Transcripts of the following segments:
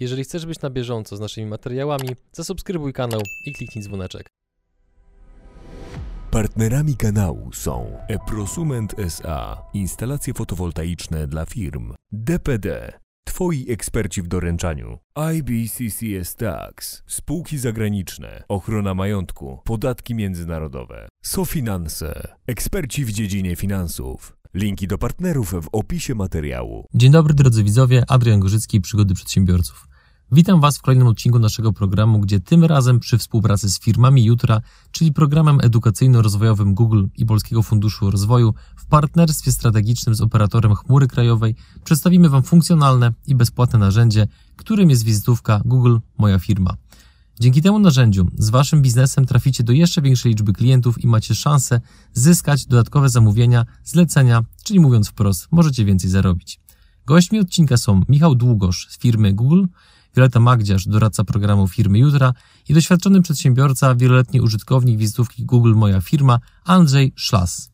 Jeżeli chcesz być na bieżąco z naszymi materiałami, zasubskrybuj kanał i kliknij dzwoneczek. Partnerami kanału są Eprosument SA, instalacje fotowoltaiczne dla firm, DPD, Twoi eksperci w doręczaniu, IBCCS Tax, spółki zagraniczne, ochrona majątku, podatki międzynarodowe, SoFinanse, eksperci w dziedzinie finansów. Linki do partnerów w opisie materiału. Dzień dobry drodzy widzowie, Adrian Gorzycki i Przygody Przedsiębiorców. Witam Was w kolejnym odcinku naszego programu, gdzie tym razem przy współpracy z firmami Jutra, czyli programem edukacyjno-rozwojowym Google i Polskiego Funduszu Rozwoju w partnerstwie strategicznym z operatorem chmury krajowej przedstawimy Wam funkcjonalne i bezpłatne narzędzie, którym jest wizytówka Google Moja Firma. Dzięki temu narzędziu z Waszym biznesem traficie do jeszcze większej liczby klientów i macie szansę zyskać dodatkowe zamówienia, zlecenia, czyli mówiąc wprost, możecie więcej zarobić. Gośćmi odcinka są Michał Długosz z firmy Google, Wioleta Magdziarz, doradca programu firmy Jutra i doświadczony przedsiębiorca, wieloletni użytkownik wizytówki Google Moja Firma, Andrzej Szlas.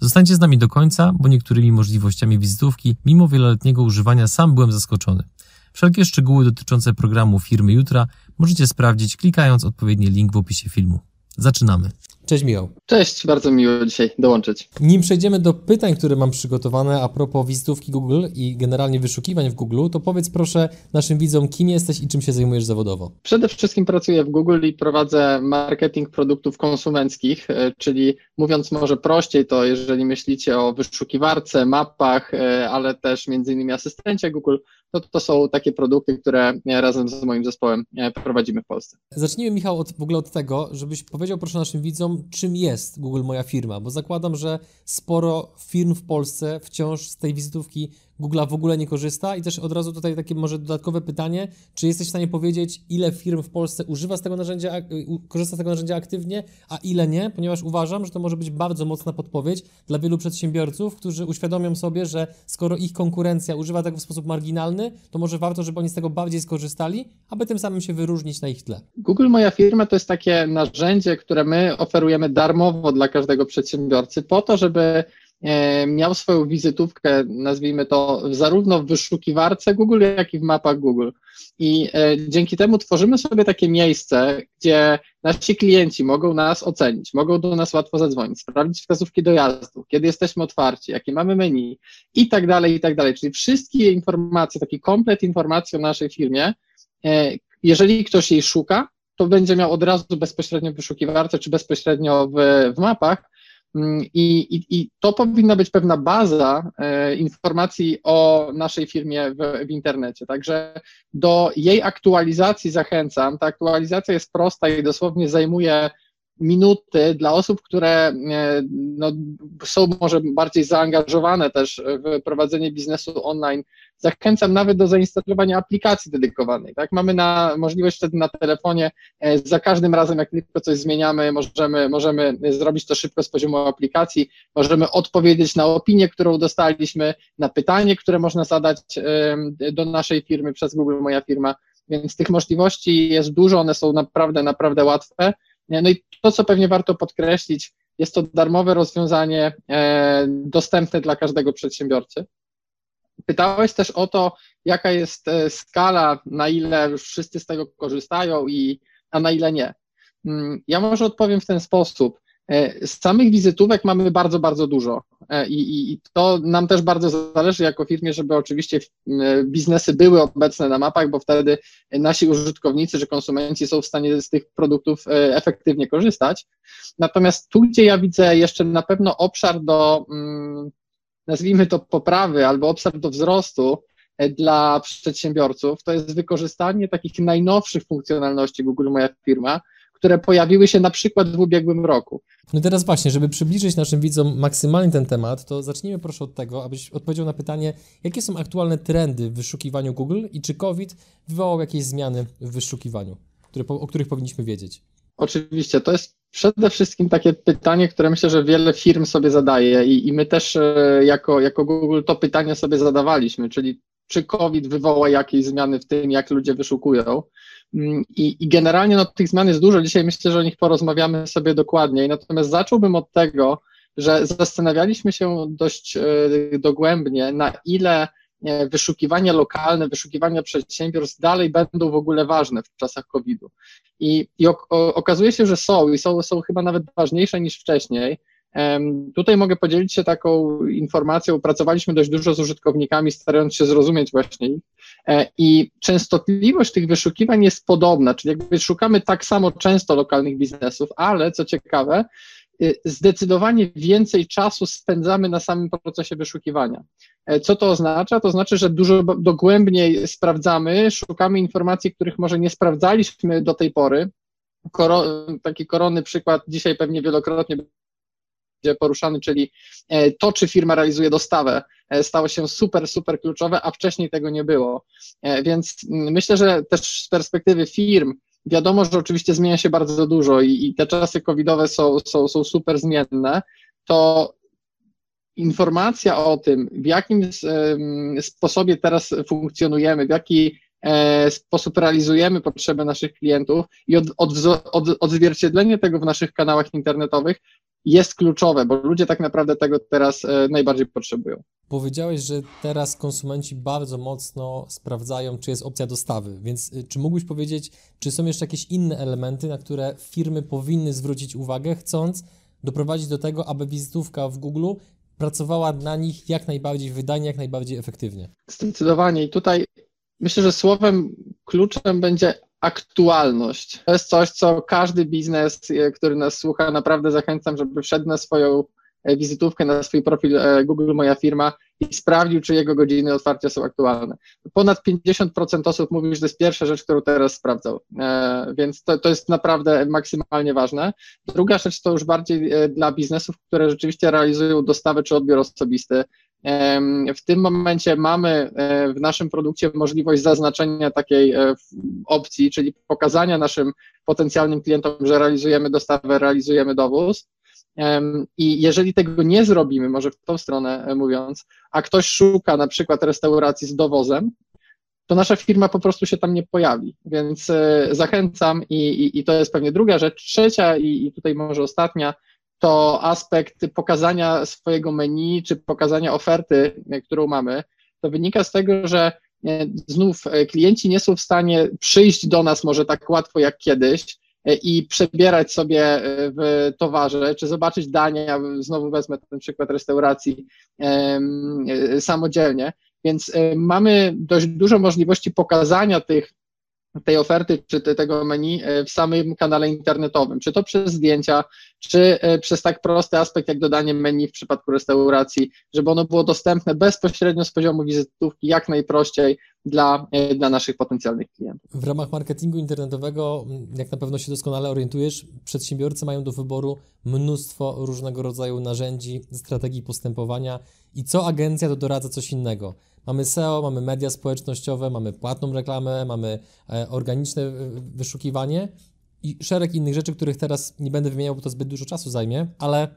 Zostańcie z nami do końca, bo niektórymi możliwościami wizytówki, mimo wieloletniego używania, sam byłem zaskoczony. Wszelkie szczegóły dotyczące programu firmy Jutra możecie sprawdzić klikając odpowiedni link w opisie filmu. Zaczynamy. Cześć Michał. Cześć, bardzo miło dzisiaj dołączyć. Nim przejdziemy do pytań, które mam przygotowane a propos wizytówki Google i generalnie wyszukiwań w Google, to powiedz proszę naszym widzom, kim jesteś i czym się zajmujesz zawodowo. Przede wszystkim pracuję w Google i prowadzę marketing produktów konsumenckich, e, czyli mówiąc może prościej, to jeżeli myślicie o wyszukiwarce, mapach, e, ale też między innymi asystencie Google, to to są takie produkty, które razem z moim zespołem e, prowadzimy w Polsce. Zacznijmy Michał od, w ogóle od tego, żebyś powiedział proszę naszym widzom, czym jest Google Moja Firma, bo zakładam, że sporo firm w Polsce wciąż z tej wizytówki Google'a w ogóle nie korzysta. I też od razu tutaj takie może dodatkowe pytanie, czy jesteś w stanie powiedzieć, ile firm w Polsce używa z tego narzędzia, korzysta z tego narzędzia aktywnie, a ile nie, ponieważ uważam, że to może być bardzo mocna podpowiedź dla wielu przedsiębiorców, którzy uświadomią sobie, że skoro ich konkurencja używa tego w sposób marginalny, to może warto, żeby oni z tego bardziej skorzystali, aby tym samym się wyróżnić na ich tle. Google Moja Firma to jest takie narzędzie, które my oferujemy darmowo dla każdego przedsiębiorcy po to, żeby miał swoją wizytówkę, nazwijmy to, zarówno w wyszukiwarce Google, jak i w mapach Google. I e, dzięki temu tworzymy sobie takie miejsce, gdzie nasi klienci mogą nas ocenić, mogą do nas łatwo zadzwonić, sprawdzić wskazówki dojazdu, kiedy jesteśmy otwarci, jakie mamy menu i tak dalej, i tak dalej. Czyli wszystkie informacje, taki komplet informacji o naszej firmie, e, jeżeli ktoś jej szuka, to będzie miał od razu bezpośrednio w wyszukiwarce czy bezpośrednio w, w mapach I, i, I, to powinna być pewna baza e, informacji o naszej firmie w, w, internecie. Także do jej aktualizacji zachęcam. Ta aktualizacja jest prosta i dosłownie zajmuje minuty dla osób, które e, no, są może bardziej zaangażowane też w prowadzenie biznesu online. Zachęcam nawet do zainstalowania aplikacji dedykowanej. Tak? Mamy na, możliwość wtedy na telefonie, e, za każdym razem, jak tylko coś zmieniamy, możemy, możemy zrobić to szybko z poziomu aplikacji, możemy odpowiedzieć na opinię, którą dostaliśmy, na pytanie, które można zadać do naszej firmy przez Google Moja Firma. Więc tych możliwości jest dużo, one są naprawdę, naprawdę łatwe. No i to, co pewnie warto podkreślić, jest to darmowe rozwiązanie e, dostępne dla każdego przedsiębiorcy. Pytałeś też o to, jaka jest e, skala, na ile wszyscy z tego korzystają, i, a na ile nie. Mm, ja może odpowiem w ten sposób. E, z samych wizytówek mamy bardzo, bardzo dużo e, i, i, to nam też bardzo zależy jako firmie, żeby oczywiście e, biznesy były obecne na mapach, bo wtedy nasi użytkownicy czy konsumenci są w stanie z tych produktów efektywnie korzystać. Natomiast tu, gdzie ja widzę jeszcze na pewno obszar do, mm, nazwijmy to poprawy albo obszar do wzrostu, dla przedsiębiorców, to jest wykorzystanie takich najnowszych funkcjonalności Google Moja Firma, które pojawiły się na przykład w ubiegłym roku. No teraz właśnie, żeby przybliżyć naszym widzom maksymalnie ten temat, to zacznijmy proszę od tego, abyś odpowiedział na pytanie, jakie są aktualne trendy w wyszukiwaniu Google i czy COVID wywołał jakieś zmiany w wyszukiwaniu, które, o których powinniśmy wiedzieć? Oczywiście, to jest przede wszystkim takie pytanie, które myślę, że wiele firm sobie zadaje i, i my też e, jako, jako Google to pytanie sobie zadawaliśmy, czyli czy COVID wywoła jakieś zmiany w tym, jak ludzie wyszukują. Mm, I, I, generalnie no, tych zmian jest dużo. Dzisiaj myślę, że o nich porozmawiamy sobie dokładniej. Natomiast zacząłbym od tego, że zastanawialiśmy się dość e, dogłębnie, na ile wyszukiwania lokalne, wyszukiwania przedsiębiorstw dalej będą w ogóle ważne w czasach COVID-u. I, i okazuje się, że są i są, są chyba nawet ważniejsze niż wcześniej. Tutaj mogę podzielić się taką informacją. Pracowaliśmy dość dużo z użytkownikami, starając się zrozumieć właśnie ich. E, I częstotliwość tych wyszukiwań jest podobna, czyli jakby szukamy tak samo często lokalnych biznesów, ale co ciekawe, y, zdecydowanie więcej czasu spędzamy na samym procesie wyszukiwania. E, co to oznacza? To znaczy, że dużo dogłębniej sprawdzamy, szukamy informacji, których może nie sprawdzaliśmy do tej pory. Koro, taki koronny przykład dzisiaj pewnie wielokrotnie poruszany, czyli e, to, czy firma realizuje dostawę, e, stało się super, super kluczowe, a wcześniej tego nie było. E, więc myślę, że też z perspektywy firm, wiadomo, że oczywiście zmienia się bardzo dużo i, i te czasy covidowe są, są, są super zmienne, to informacja o tym, w jakim sposobie teraz funkcjonujemy, w jaki sposób realizujemy potrzeby naszych klientów i od, od, odzwierciedlenie tego w naszych kanałach internetowych jest kluczowe, bo ludzie tak naprawdę tego teraz e, najbardziej potrzebują. Powiedziałeś, że teraz konsumenci bardzo mocno sprawdzają, czy jest opcja dostawy, więc e, czy mógłbyś powiedzieć, czy są jeszcze jakieś inne elementy, na które firmy powinny zwrócić uwagę, chcąc doprowadzić do tego, aby wizytówka w Google pracowała na nich jak najbardziej wydajnie, jak najbardziej efektywnie? Zdecydowanie. I tutaj myślę, że słowem kluczem będzie aktualność. To jest coś, co każdy biznes, e, który nas słucha, naprawdę zachęcam, żeby wszedł na swoją e, wizytówkę, na swój profil e, Google Moja Firma i sprawdził, czy jego godziny otwarcia są aktualne. Ponad 50% osób mówi, że to jest pierwsza rzecz, którą teraz sprawdzał, więc to, to jest naprawdę maksymalnie ważne. Druga rzecz to już bardziej dla biznesów, które rzeczywiście realizują dostawę czy odbiór osobisty. W tym momencie mamy e, w naszym produkcie możliwość zaznaczenia takiej e, opcji, czyli pokazania naszym potencjalnym klientom, że realizujemy dostawę, realizujemy dowóz. I jeżeli tego nie zrobimy, może w tą stronę e, mówiąc, a ktoś szuka na przykład restauracji z dowozem, to nasza firma po prostu się tam nie pojawi. Więc zachęcam i, i, i to jest pewnie druga rzecz. Trzecia i, i tutaj może ostatnia, to aspekt pokazania swojego menu czy pokazania oferty, którą mamy, to wynika z tego, że e, znów e, klienci nie są w stanie przyjść do nas może tak łatwo jak kiedyś e, i przebierać sobie w towarze, czy zobaczyć dania, znowu wezmę ten przykład restauracji samodzielnie, więc mamy dość dużo możliwości pokazania tych tej oferty czy tego menu e, w samym kanale internetowym, czy to przez zdjęcia, czy e, przez tak prosty aspekt jak dodanie menu w przypadku restauracji, żeby ono było dostępne bezpośrednio z poziomu wizytówki jak najprościej dla, e, dla naszych potencjalnych klientów. W ramach marketingu internetowego, jak na pewno się doskonale orientujesz, przedsiębiorcy mają do wyboru mnóstwo różnego rodzaju narzędzi, strategii postępowania i co agencja to doradza coś innego. Mamy SEO, mamy media społecznościowe, mamy płatną reklamę, mamy e, organiczne e, wyszukiwanie i szereg innych rzeczy, których teraz nie będę wymieniał, bo to zbyt dużo czasu zajmie, ale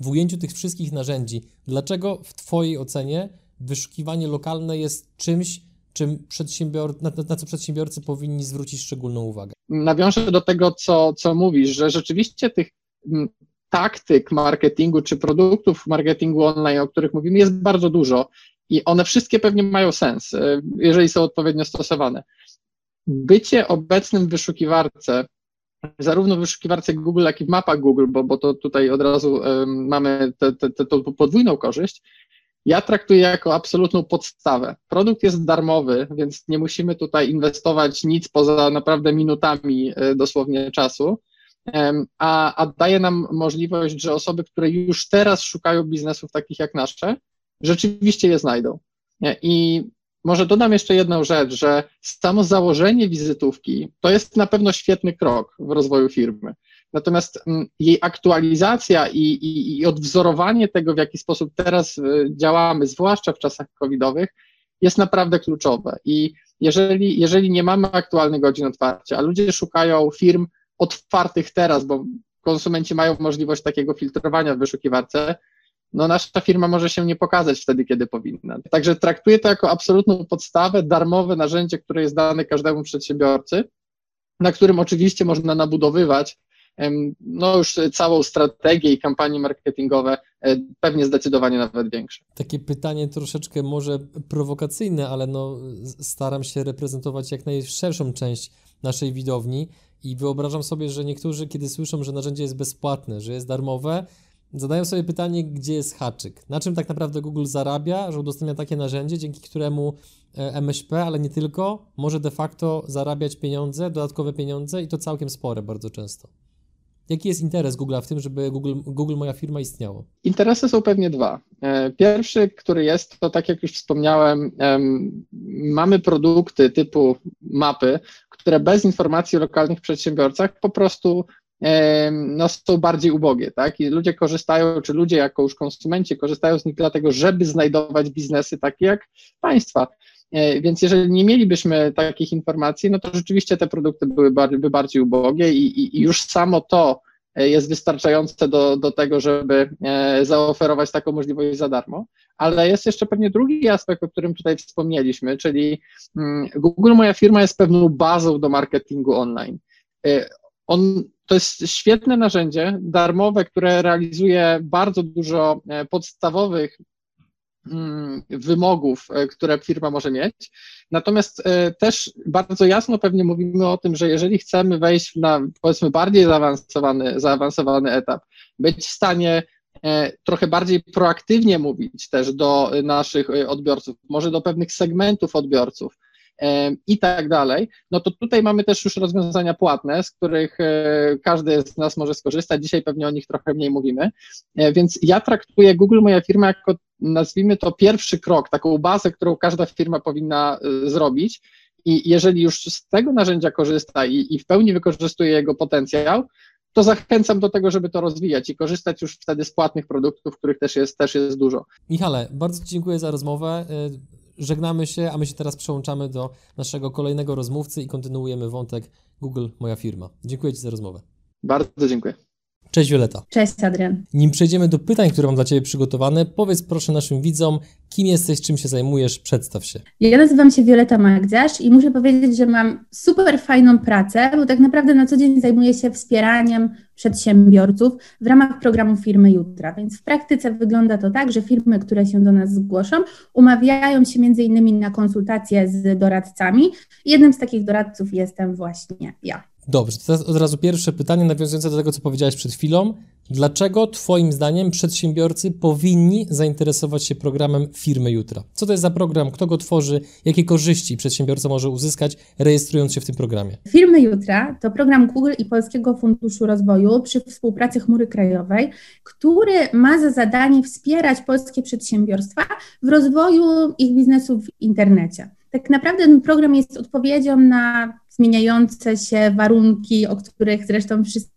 w ujęciu tych wszystkich narzędzi, dlaczego w Twojej ocenie wyszukiwanie lokalne jest czymś, czym przedsiębior... na, na co przedsiębiorcy powinni zwrócić szczególną uwagę? Nawiążę do tego, co, co mówisz, że rzeczywiście tych taktyk marketingu czy produktów marketingu online, o których mówimy, jest bardzo dużo i one wszystkie pewnie mają sens, e, jeżeli są odpowiednio stosowane. Bycie obecnym w wyszukiwarce, zarówno w wyszukiwarce Google, jak i w mapach Google, bo, bo to tutaj od razu um, mamy tę podwójną korzyść, ja traktuję jako absolutną podstawę. Produkt jest darmowy, więc nie musimy tutaj inwestować nic poza naprawdę minutami e, dosłownie czasu, a, a daje nam możliwość, że osoby, które już teraz szukają biznesów takich jak nasze, rzeczywiście je znajdą. I może dodam jeszcze jedną rzecz, że samo założenie wizytówki to jest na pewno świetny krok w rozwoju firmy. Natomiast mm, jej aktualizacja i, i, i odwzorowanie tego, w jaki sposób teraz y, działamy, zwłaszcza w czasach covidowych, jest naprawdę kluczowe. I jeżeli, jeżeli nie mamy aktualnych godzin otwarcia, a ludzie szukają firm otwartych teraz, bo konsumenci mają możliwość takiego filtrowania w wyszukiwarce, no nasza firma może się nie pokazać wtedy, kiedy powinna. Także traktuję to jako absolutną podstawę, darmowe narzędzie, które jest dane każdemu przedsiębiorcy, na którym oczywiście można nabudowywać no już całą strategię i kampanie marketingowe e, pewnie zdecydowanie nawet większe. Takie pytanie troszeczkę może prowokacyjne, ale no staram się reprezentować jak najszerszą część naszej widowni i wyobrażam sobie, że niektórzy, kiedy słyszą, że narzędzie jest bezpłatne, że jest darmowe, zadają sobie pytanie, gdzie jest haczyk. Na czym tak naprawdę Google zarabia, że udostępnia takie narzędzie, dzięki któremu e, MŚP, ale nie tylko, może de facto zarabiać pieniądze, dodatkowe pieniądze i to całkiem spore bardzo często. Jaki jest interes Google'a w tym, żeby Google, Google moja firma istniało? Interesy są pewnie dwa. E, pierwszy, który jest, to tak jak już wspomniałem, mamy produkty typu mapy, które bez informacji o lokalnych przedsiębiorcach po prostu no, są bardziej ubogie, tak? I ludzie korzystają, czy ludzie jako już konsumenci korzystają z nich dlatego, żeby znajdować biznesy takie jak państwa. E, więc jeżeli nie mielibyśmy takich informacji, no to rzeczywiście te produkty byłyby bardziej ubogie i, i, już samo to e, jest wystarczające do, do tego, żeby e, zaoferować taką możliwość za darmo. Ale jest jeszcze pewnie drugi aspekt, o którym tutaj wspomnieliśmy, czyli mm, Google Moja Firma jest pewną bazą do marketingu online. On to jest świetne narzędzie darmowe, które realizuje bardzo dużo e, podstawowych mm, wymogów, e, które firma może mieć. Natomiast e, też bardzo jasno pewnie mówimy o tym, że jeżeli chcemy wejść na powiedzmy bardziej zaawansowany, zaawansowany etap, być w stanie trochę bardziej proaktywnie mówić też do naszych odbiorców, może do pewnych segmentów odbiorców, i tak dalej, no to tutaj mamy też już rozwiązania płatne, z których e, każdy z nas może skorzystać. Dzisiaj pewnie o nich trochę mniej mówimy. E, więc ja traktuję Google, moja firma, jako nazwijmy to pierwszy krok, taką bazę, którą każda firma powinna e, zrobić. I jeżeli już z tego narzędzia korzysta i, i w pełni wykorzystuje jego potencjał, to zachęcam do tego, żeby to rozwijać i korzystać już wtedy z płatnych produktów, których też jest, też jest dużo. Michale, bardzo dziękuję za rozmowę żegnamy się, a my się teraz przełączamy do naszego kolejnego rozmówcy i kontynuujemy wątek Google, moja firma. Dziękuję Ci za rozmowę. Bardzo dziękuję. Cześć Wioleta. Cześć Adrian. Nim przejdziemy do pytań, które mam dla Ciebie przygotowane, powiedz proszę naszym widzom, kim jesteś, czym się zajmujesz, przedstaw się. Ja nazywam się Wioleta Magdziarz i muszę powiedzieć, że mam super fajną pracę, bo tak naprawdę na co dzień zajmuję się wspieraniem przedsiębiorców w ramach programu Firmy Jutra. Więc w praktyce wygląda to tak, że firmy, które się do nas zgłoszą, umawiają się między innymi na konsultacje z doradcami. Jednym z takich doradców jestem właśnie ja. Dobrze, teraz od razu pierwsze pytanie nawiązujące do tego, co powiedziałeś przed chwilą. Dlaczego Twoim zdaniem przedsiębiorcy powinni zainteresować się programem Firmy Jutra? Co to jest za program, kto go tworzy, jakie korzyści przedsiębiorca może uzyskać, rejestrując się w tym programie? Firmy Jutra to program Google i Polskiego Funduszu Rozwoju przy współpracy Chmury Krajowej, który ma za zadanie wspierać polskie przedsiębiorstwa w rozwoju ich biznesu w internecie. Tak naprawdę ten program jest odpowiedzią na zmieniające się warunki, o których zresztą wszyscy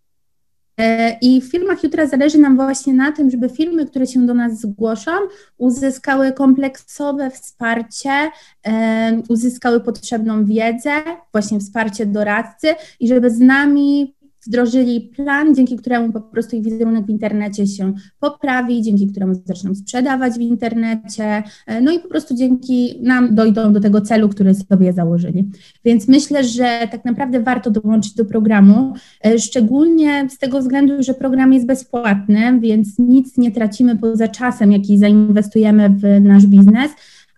e, i w firmach jutra zależy nam właśnie na tym, żeby firmy, które się do nas zgłoszą, uzyskały kompleksowe wsparcie, e, uzyskały potrzebną wiedzę, właśnie wsparcie doradcy i żeby z nami wdrożyli plan, dzięki któremu po prostu ich wizerunek w internecie się poprawi, dzięki któremu zaczną sprzedawać w internecie, e, no i po prostu dzięki nam dojdą do tego celu, który sobie założyli. Więc myślę, że tak naprawdę warto dołączyć do programu, e, szczególnie z tego względu, że program jest bezpłatny, więc nic nie tracimy poza czasem, jaki zainwestujemy w nasz biznes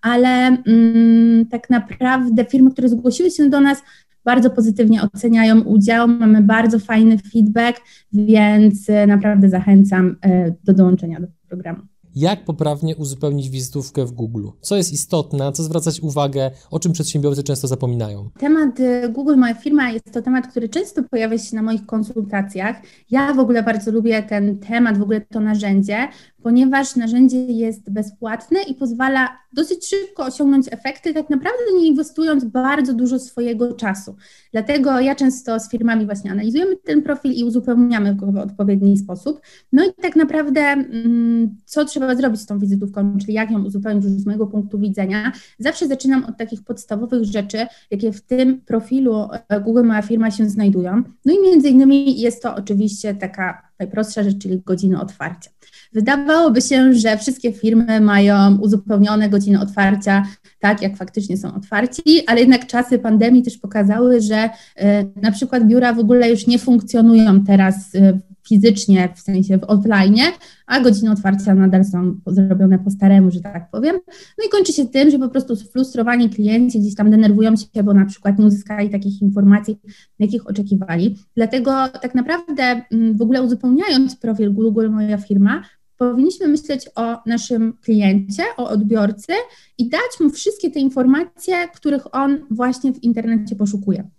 ale mm, tak naprawdę firmy, które zgłosiły się do nas, bardzo pozytywnie oceniają udział, mamy bardzo fajny feedback, więc e, naprawdę zachęcam e, do dołączenia do programu jak poprawnie uzupełnić wizytówkę w Google. Co jest istotne, co zwracać uwagę, o czym przedsiębiorcy często zapominają. Temat y, Google Moja Firma jest to temat, który często pojawia się na moich konsultacjach. Ja w ogóle bardzo lubię ten temat, w ogóle to narzędzie, ponieważ narzędzie jest bezpłatne i pozwala dosyć szybko osiągnąć efekty, tak naprawdę nie inwestując bardzo dużo swojego czasu. Dlatego ja często z firmami właśnie analizujemy ten profil i uzupełniamy go w odpowiedni sposób. No i tak naprawdę, mm, co trzeba trzeba zrobić z tą wizytówką, czyli jak ją uzupełnić z mojego punktu widzenia. Zawsze zaczynam od takich podstawowych rzeczy, jakie w tym profilu e, Google Moja Firma się znajdują. No i między innymi jest to oczywiście taka najprostsza rzecz, czyli godziny otwarcia. Wydawałoby się, że wszystkie firmy mają uzupełnione godziny otwarcia tak, jak faktycznie są otwarci, ale jednak czasy pandemii też pokazały, że y, na przykład biura w ogóle już nie funkcjonują teraz y, fizycznie, w sensie w offline, a godziny otwarcia nadal są zrobione po staremu, że tak powiem. No i kończy się tym, że po prostu sfrustrowani klienci gdzieś tam denerwują się, bo na przykład nie uzyskali takich informacji, jakich oczekiwali. Dlatego tak naprawdę mm, w ogóle uzupełniając profil Google Moja Firma, powinniśmy myśleć o naszym kliencie, o odbiorcy i dać mu wszystkie te informacje, których on właśnie w internecie poszukuje.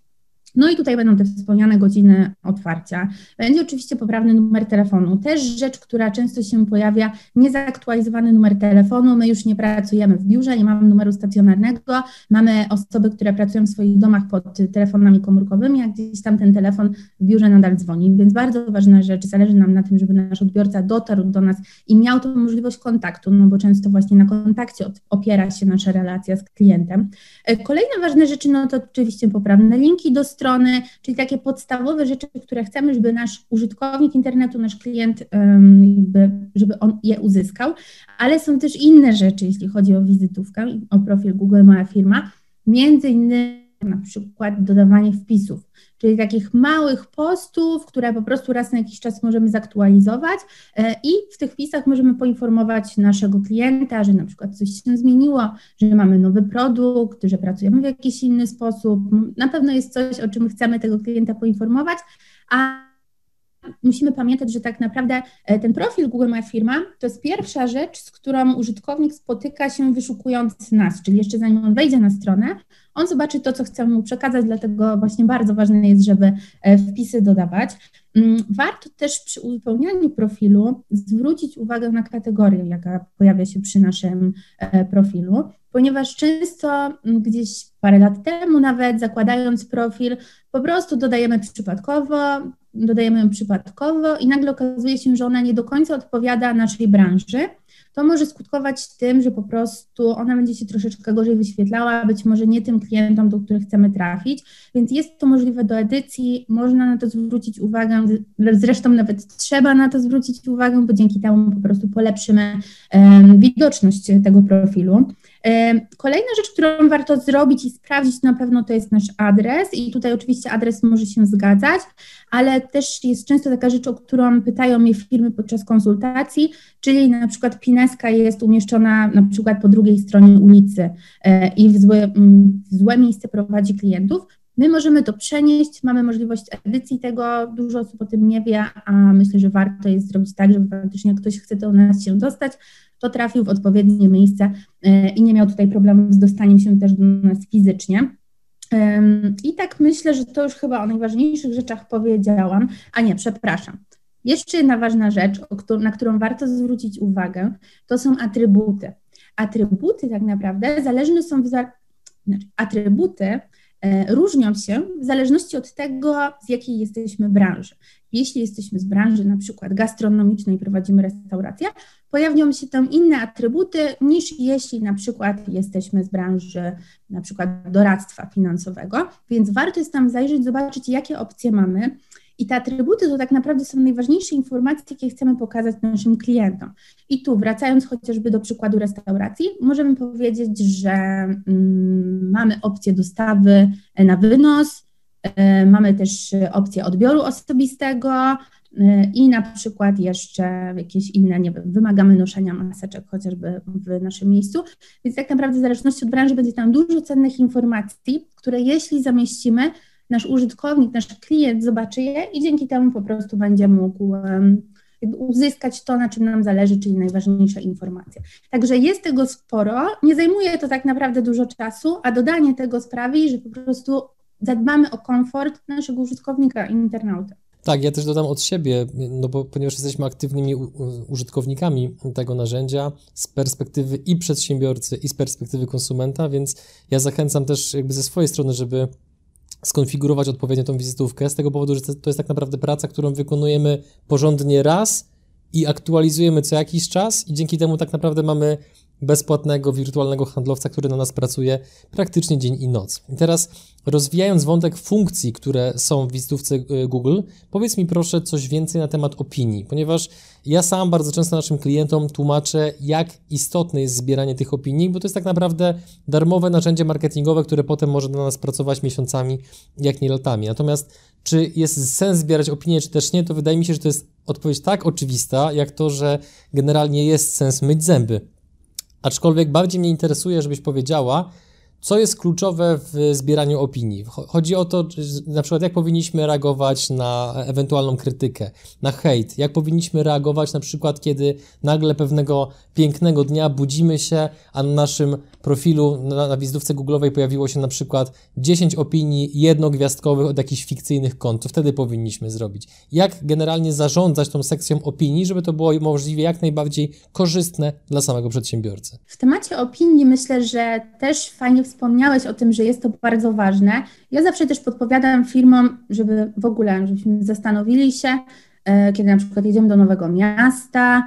No i tutaj będą te wspomniane godziny otwarcia. Będzie oczywiście poprawny numer telefonu. Też rzecz, która często się pojawia, niezaktualizowany numer telefonu. My już nie pracujemy w biurze, nie mamy numeru stacjonarnego. Mamy osoby, które pracują w swoich domach pod telefonami komórkowymi, a gdzieś tam ten telefon w biurze nadal dzwoni. Więc bardzo ważna rzecz, zależy nam na tym, żeby nasz odbiorca dotarł do nas i miał tą możliwość kontaktu, no bo często właśnie na kontakcie opiera się nasza relacja z klientem. E, kolejne ważne rzeczy, no to oczywiście poprawne linki do strony, strony, czyli takie podstawowe rzeczy, które chcemy, żeby nasz użytkownik internetu, nasz klient, żeby on je uzyskał, ale są też inne rzeczy, jeśli chodzi o wizytówkę, o profil Google Moja Firma, między innymi na przykład dodawanie wpisów, czyli takich małych postów, które po prostu raz na jakiś czas możemy zaktualizować e, i w tych wpisach możemy poinformować naszego klienta, że na przykład coś się zmieniło, że mamy nowy produkt, że pracujemy w jakiś inny sposób. Na pewno jest coś, o czym chcemy tego klienta poinformować, a musimy pamiętać, że tak naprawdę e, ten profil Google My Firma to jest pierwsza rzecz, z którą użytkownik spotyka się wyszukując nas, czyli jeszcze zanim on wejdzie na stronę, on zobaczy to, co chcemy mu przekazać, dlatego właśnie bardzo ważne jest, żeby e, wpisy dodawać. Mm, warto też przy uzupełnianiu profilu zwrócić uwagę na kategorię, jaka pojawia się przy naszym e, profilu, ponieważ często mm, gdzieś parę lat temu nawet zakładając profil, po prostu dodajemy przypadkowo, dodajemy ją przypadkowo i nagle okazuje się, że ona nie do końca odpowiada naszej branży to może skutkować tym, że po prostu ona będzie się troszeczkę gorzej wyświetlała, być może nie tym klientom, do których chcemy trafić, więc jest to możliwe do edycji, można na to zwrócić uwagę, zresztą nawet trzeba na to zwrócić uwagę, bo dzięki temu po prostu polepszymy um, widoczność tego profilu. Kolejna rzecz, którą warto zrobić i sprawdzić na pewno to jest nasz adres i tutaj oczywiście adres może się zgadzać, ale też jest często taka rzecz, o którą pytają mnie firmy podczas konsultacji, czyli na przykład pineska jest umieszczona na przykład po drugiej stronie ulicy e, i w złe, w złe miejsce prowadzi klientów. My możemy to przenieść, mamy możliwość edycji tego, dużo osób o tym nie wie, a myślę, że warto jest zrobić tak, żeby faktycznie ktoś chce do nas się dostać, to trafił w odpowiednie miejsce i nie miał tutaj problemu z dostaniem się też do nas fizycznie. I tak myślę, że to już chyba o najważniejszych rzeczach powiedziałam. A nie, przepraszam. Jeszcze jedna ważna rzecz, na którą warto zwrócić uwagę, to są atrybuty. Atrybuty tak naprawdę zależne są w. Znaczy, atrybuty E, różnią się w zależności od tego, z jakiej jesteśmy branży. Jeśli jesteśmy z branży na przykład gastronomicznej prowadzimy restaurację, pojawią się tam inne atrybuty niż jeśli na przykład jesteśmy z branży na przykład doradztwa finansowego, więc warto jest tam zajrzeć, zobaczyć jakie opcje mamy, i te atrybuty to tak naprawdę są najważniejsze informacje, jakie chcemy pokazać naszym klientom. I tu, wracając chociażby do przykładu restauracji, możemy powiedzieć, że mm, mamy opcję dostawy na wynos, mamy też opcję odbioru osobistego, y, i na przykład jeszcze jakieś inne, nie wiem, wymagamy noszenia maseczek chociażby w naszym miejscu. Więc tak naprawdę w zależności od branży będzie tam dużo cennych informacji, które jeśli zamieścimy, nasz użytkownik, nasz klient zobaczy je i dzięki temu po prostu będzie mógł uzyskać to, na czym nam zależy, czyli najważniejsze informacje. Także jest tego sporo, nie zajmuje to tak naprawdę dużo czasu, a dodanie tego sprawi, że po prostu zadbamy o komfort naszego użytkownika, internauta. Tak, ja też dodam od siebie, no bo ponieważ jesteśmy aktywnymi użytkownikami tego narzędzia z perspektywy i przedsiębiorcy, i z perspektywy konsumenta, więc ja zachęcam też jakby ze swojej strony, żeby skonfigurować odpowiednio tą wizytówkę, z tego powodu, że to jest tak naprawdę praca, którą wykonujemy porządnie raz i aktualizujemy co jakiś czas i dzięki temu tak naprawdę mamy bezpłatnego wirtualnego handlowca, który na nas pracuje praktycznie dzień i noc. I teraz rozwijając wątek funkcji, które są w wizytówce y, Google, powiedz mi proszę coś więcej na temat opinii, ponieważ ja sam bardzo często naszym klientom tłumaczę, jak istotne jest zbieranie tych opinii, bo to jest tak naprawdę darmowe narzędzie marketingowe, które potem może na nas pracować miesiącami, jak nie latami. Natomiast czy jest sens zbierać opinie, czy też nie, to wydaje mi się, że to jest odpowiedź tak oczywista, jak to, że generalnie jest sens myć zęby. Aczkolwiek bardziej mnie interesuje, żebyś powiedziała, co jest kluczowe w zbieraniu opinii? Chodzi o to, na przykład jak powinniśmy reagować na ewentualną krytykę, na hejt, jak powinniśmy reagować na przykład, kiedy nagle pewnego pięknego dnia budzimy się, a na naszym profilu na, na wizytówce Google'owej pojawiło się na przykład 10 opinii jednogwiazdkowych od jakichś fikcyjnych kont, wtedy powinniśmy zrobić? Jak generalnie zarządzać tą sekcją opinii, żeby to było możliwie jak najbardziej korzystne dla samego przedsiębiorcy? W temacie opinii myślę, że też fajnie wspomniałeś o tym, że jest to bardzo ważne. Ja zawsze też podpowiadam firmom, żeby w ogóle, żebyśmy zastanowili się, e, kiedy na przykład jedziemy do nowego miasta,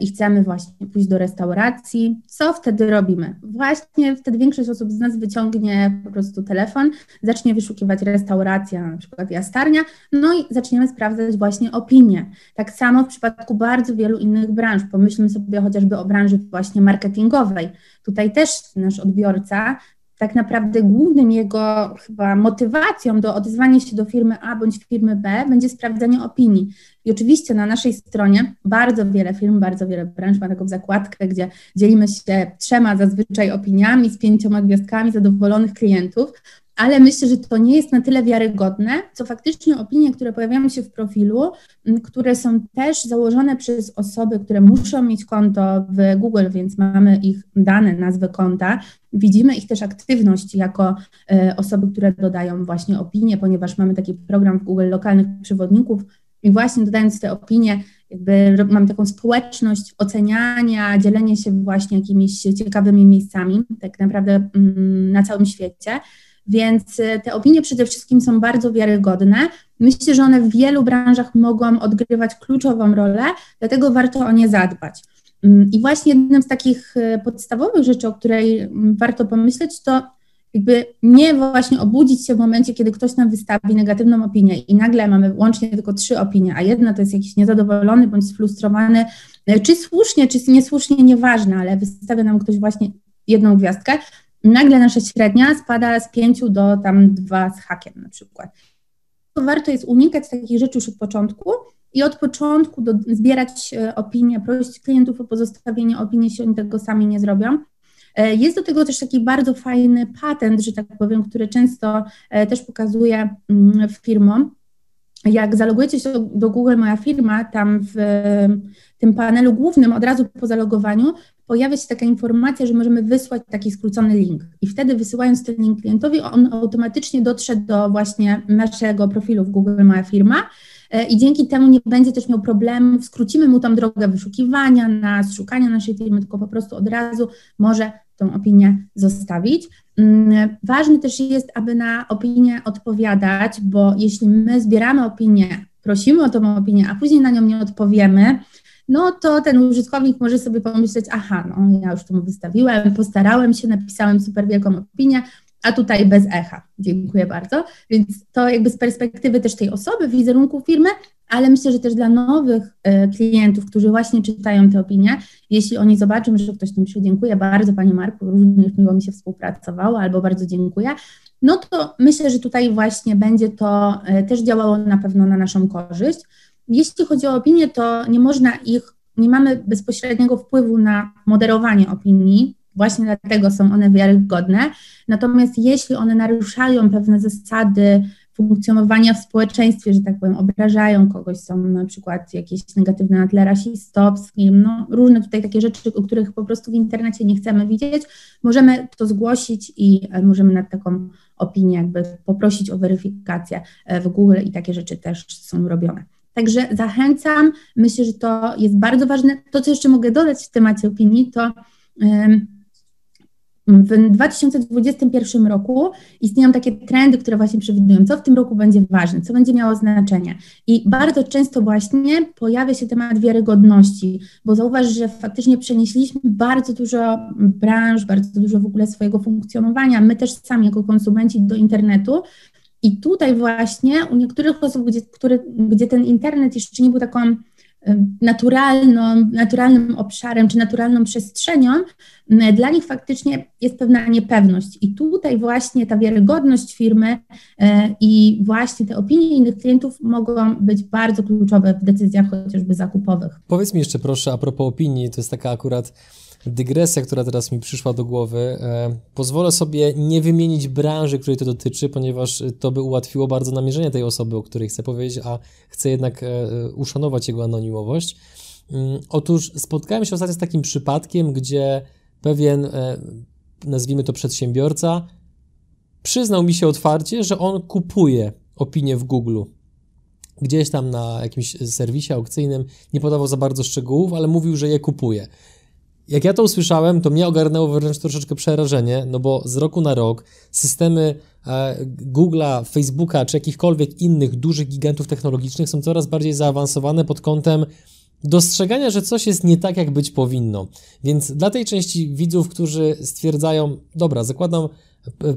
i chcemy właśnie pójść do restauracji, co wtedy robimy? Właśnie wtedy większość osób z nas wyciągnie po prostu telefon, zacznie wyszukiwać restauracja, na przykład jastarnia, no i zaczniemy sprawdzać właśnie opinie. Tak samo w przypadku bardzo wielu innych branż. Pomyślmy sobie chociażby o branży właśnie marketingowej. Tutaj też nasz odbiorca tak naprawdę głównym jego chyba motywacją do odezwania się do firmy A bądź firmy B będzie sprawdzanie opinii. I oczywiście na naszej stronie bardzo wiele firm, bardzo wiele branż ma taką zakładkę, gdzie dzielimy się trzema zazwyczaj opiniami z pięcioma gwiazdkami zadowolonych klientów, ale myślę, że to nie jest na tyle wiarygodne, co faktycznie opinie, które pojawiają się w profilu, które są też założone przez osoby, które muszą mieć konto w Google, więc mamy ich dane, nazwę konta. Widzimy ich też aktywność jako e, osoby, które dodają właśnie opinie, ponieważ mamy taki program w Google lokalnych przewodników i właśnie dodając te opinie, jakby mamy taką społeczność oceniania, dzielenie się właśnie jakimiś ciekawymi miejscami, tak naprawdę mm, na całym świecie. Więc y, te opinie przede wszystkim są bardzo wiarygodne. Myślę, że one w wielu branżach mogą odgrywać kluczową rolę, dlatego warto o nie zadbać. Mm, I właśnie jednym z takich y, podstawowych rzeczy, o której mm, warto pomyśleć, to jakby nie właśnie obudzić się w momencie, kiedy ktoś nam wystawi negatywną opinię i nagle mamy łącznie tylko trzy opinie, a jedna to jest jakiś niezadowolony bądź sfrustrowany, y, czy słusznie, czy niesłusznie, nieważne, ale wystawia nam ktoś właśnie jedną gwiazdkę, nagle nasza średnia spada z 5 do tam 2 z hakiem na przykład. To warto jest unikać takich rzeczy już od początku i od początku do, zbierać e, opinie, prosić klientów o pozostawienie opinii, jeśli oni tego sami nie zrobią. E, jest do tego też taki bardzo fajny patent, że tak powiem, który często e, też pokazuje mm, firmom. Jak zalogujecie się do Google Moja Firma, tam w tym panelu głównym od razu po zalogowaniu pojawia się taka informacja, że możemy wysłać taki skrócony link. I wtedy wysyłając ten link klientowi, on automatycznie dotrze do właśnie naszego profilu w Google Moja Firma e, i dzięki temu nie będzie też miał problemów, skrócimy mu tam drogę wyszukiwania nas, szukania naszej firmy, tylko po prostu od razu może tą opinię zostawić. Mm, ważne też jest, aby na opinię odpowiadać, bo jeśli my zbieramy opinię, prosimy o tą opinię, a później na nią nie odpowiemy, no to ten użytkownik może sobie pomyśleć, aha, no ja już to wystawiłem, postarałem się, napisałem super wielką opinię, a tutaj bez echa. Dziękuję bardzo. Więc to jakby z perspektywy też tej osoby, wizerunku firmy, ale myślę, że też dla nowych y, klientów, którzy właśnie czytają te opinie, jeśli oni zobaczą, że ktoś tam pisze, dziękuję bardzo Panie Marku, również miło mi się współpracowało, albo bardzo dziękuję, no to myślę, że tutaj właśnie będzie to y, też działało na pewno na naszą korzyść. Jeśli chodzi o opinie, to nie można ich, nie mamy bezpośredniego wpływu na moderowanie opinii, właśnie dlatego są one wiarygodne. Natomiast jeśli one naruszają pewne zasady funkcjonowania w społeczeństwie, że tak powiem, obrażają kogoś, są na przykład jakieś negatywne na tle rasistowskim, no różne tutaj takie rzeczy, o których po prostu w internecie nie chcemy widzieć, możemy to zgłosić i e, możemy nad taką opinię jakby poprosić o weryfikację e, w Google i takie rzeczy też są robione. Także zachęcam, myślę, że to jest bardzo ważne. To, co jeszcze mogę dodać w temacie opinii, to um, w 2021 roku istnieją takie trendy, które właśnie przewidują, co w tym roku będzie ważne, co będzie miało znaczenie. I bardzo często właśnie pojawia się temat wiarygodności, bo zauważ, że faktycznie przenieśliśmy bardzo dużo branż, bardzo dużo w ogóle swojego funkcjonowania, my też sami jako konsumenci do internetu. I tutaj właśnie u niektórych osób, gdzie, które, gdzie ten internet jeszcze nie był taką naturalną, naturalnym obszarem czy naturalną przestrzenią, dla nich faktycznie jest pewna niepewność. I tutaj właśnie ta wiarygodność firmy e, i właśnie te opinie innych klientów mogą być bardzo kluczowe w decyzjach chociażby zakupowych. Powiedz mi jeszcze proszę a propos opinii, to jest taka akurat dygresja, która teraz mi przyszła do głowy. E, pozwolę sobie nie wymienić branży, której to dotyczy, ponieważ to by ułatwiło bardzo namierzenie tej osoby, o której chcę powiedzieć, a chcę jednak e, uszanować jego anonimowość. Mm, otóż spotkałem się ostatnio z takim przypadkiem, gdzie pewien, e, nazwijmy to przedsiębiorca, przyznał mi się otwarcie, że on kupuje opinię w Google. Gdzieś tam na jakimś serwisie aukcyjnym, nie podawał za bardzo szczegółów, ale mówił, że je kupuje. Jak ja to usłyszałem, to mnie ogarnęło wręcz troszeczkę przerażenie, no bo z roku na rok systemy e, Google'a, Facebooka czy jakichkolwiek innych dużych gigantów technologicznych są coraz bardziej zaawansowane pod kątem dostrzegania, że coś jest nie tak, jak być powinno. Więc dla tej części widzów, którzy stwierdzają, dobra, zakładam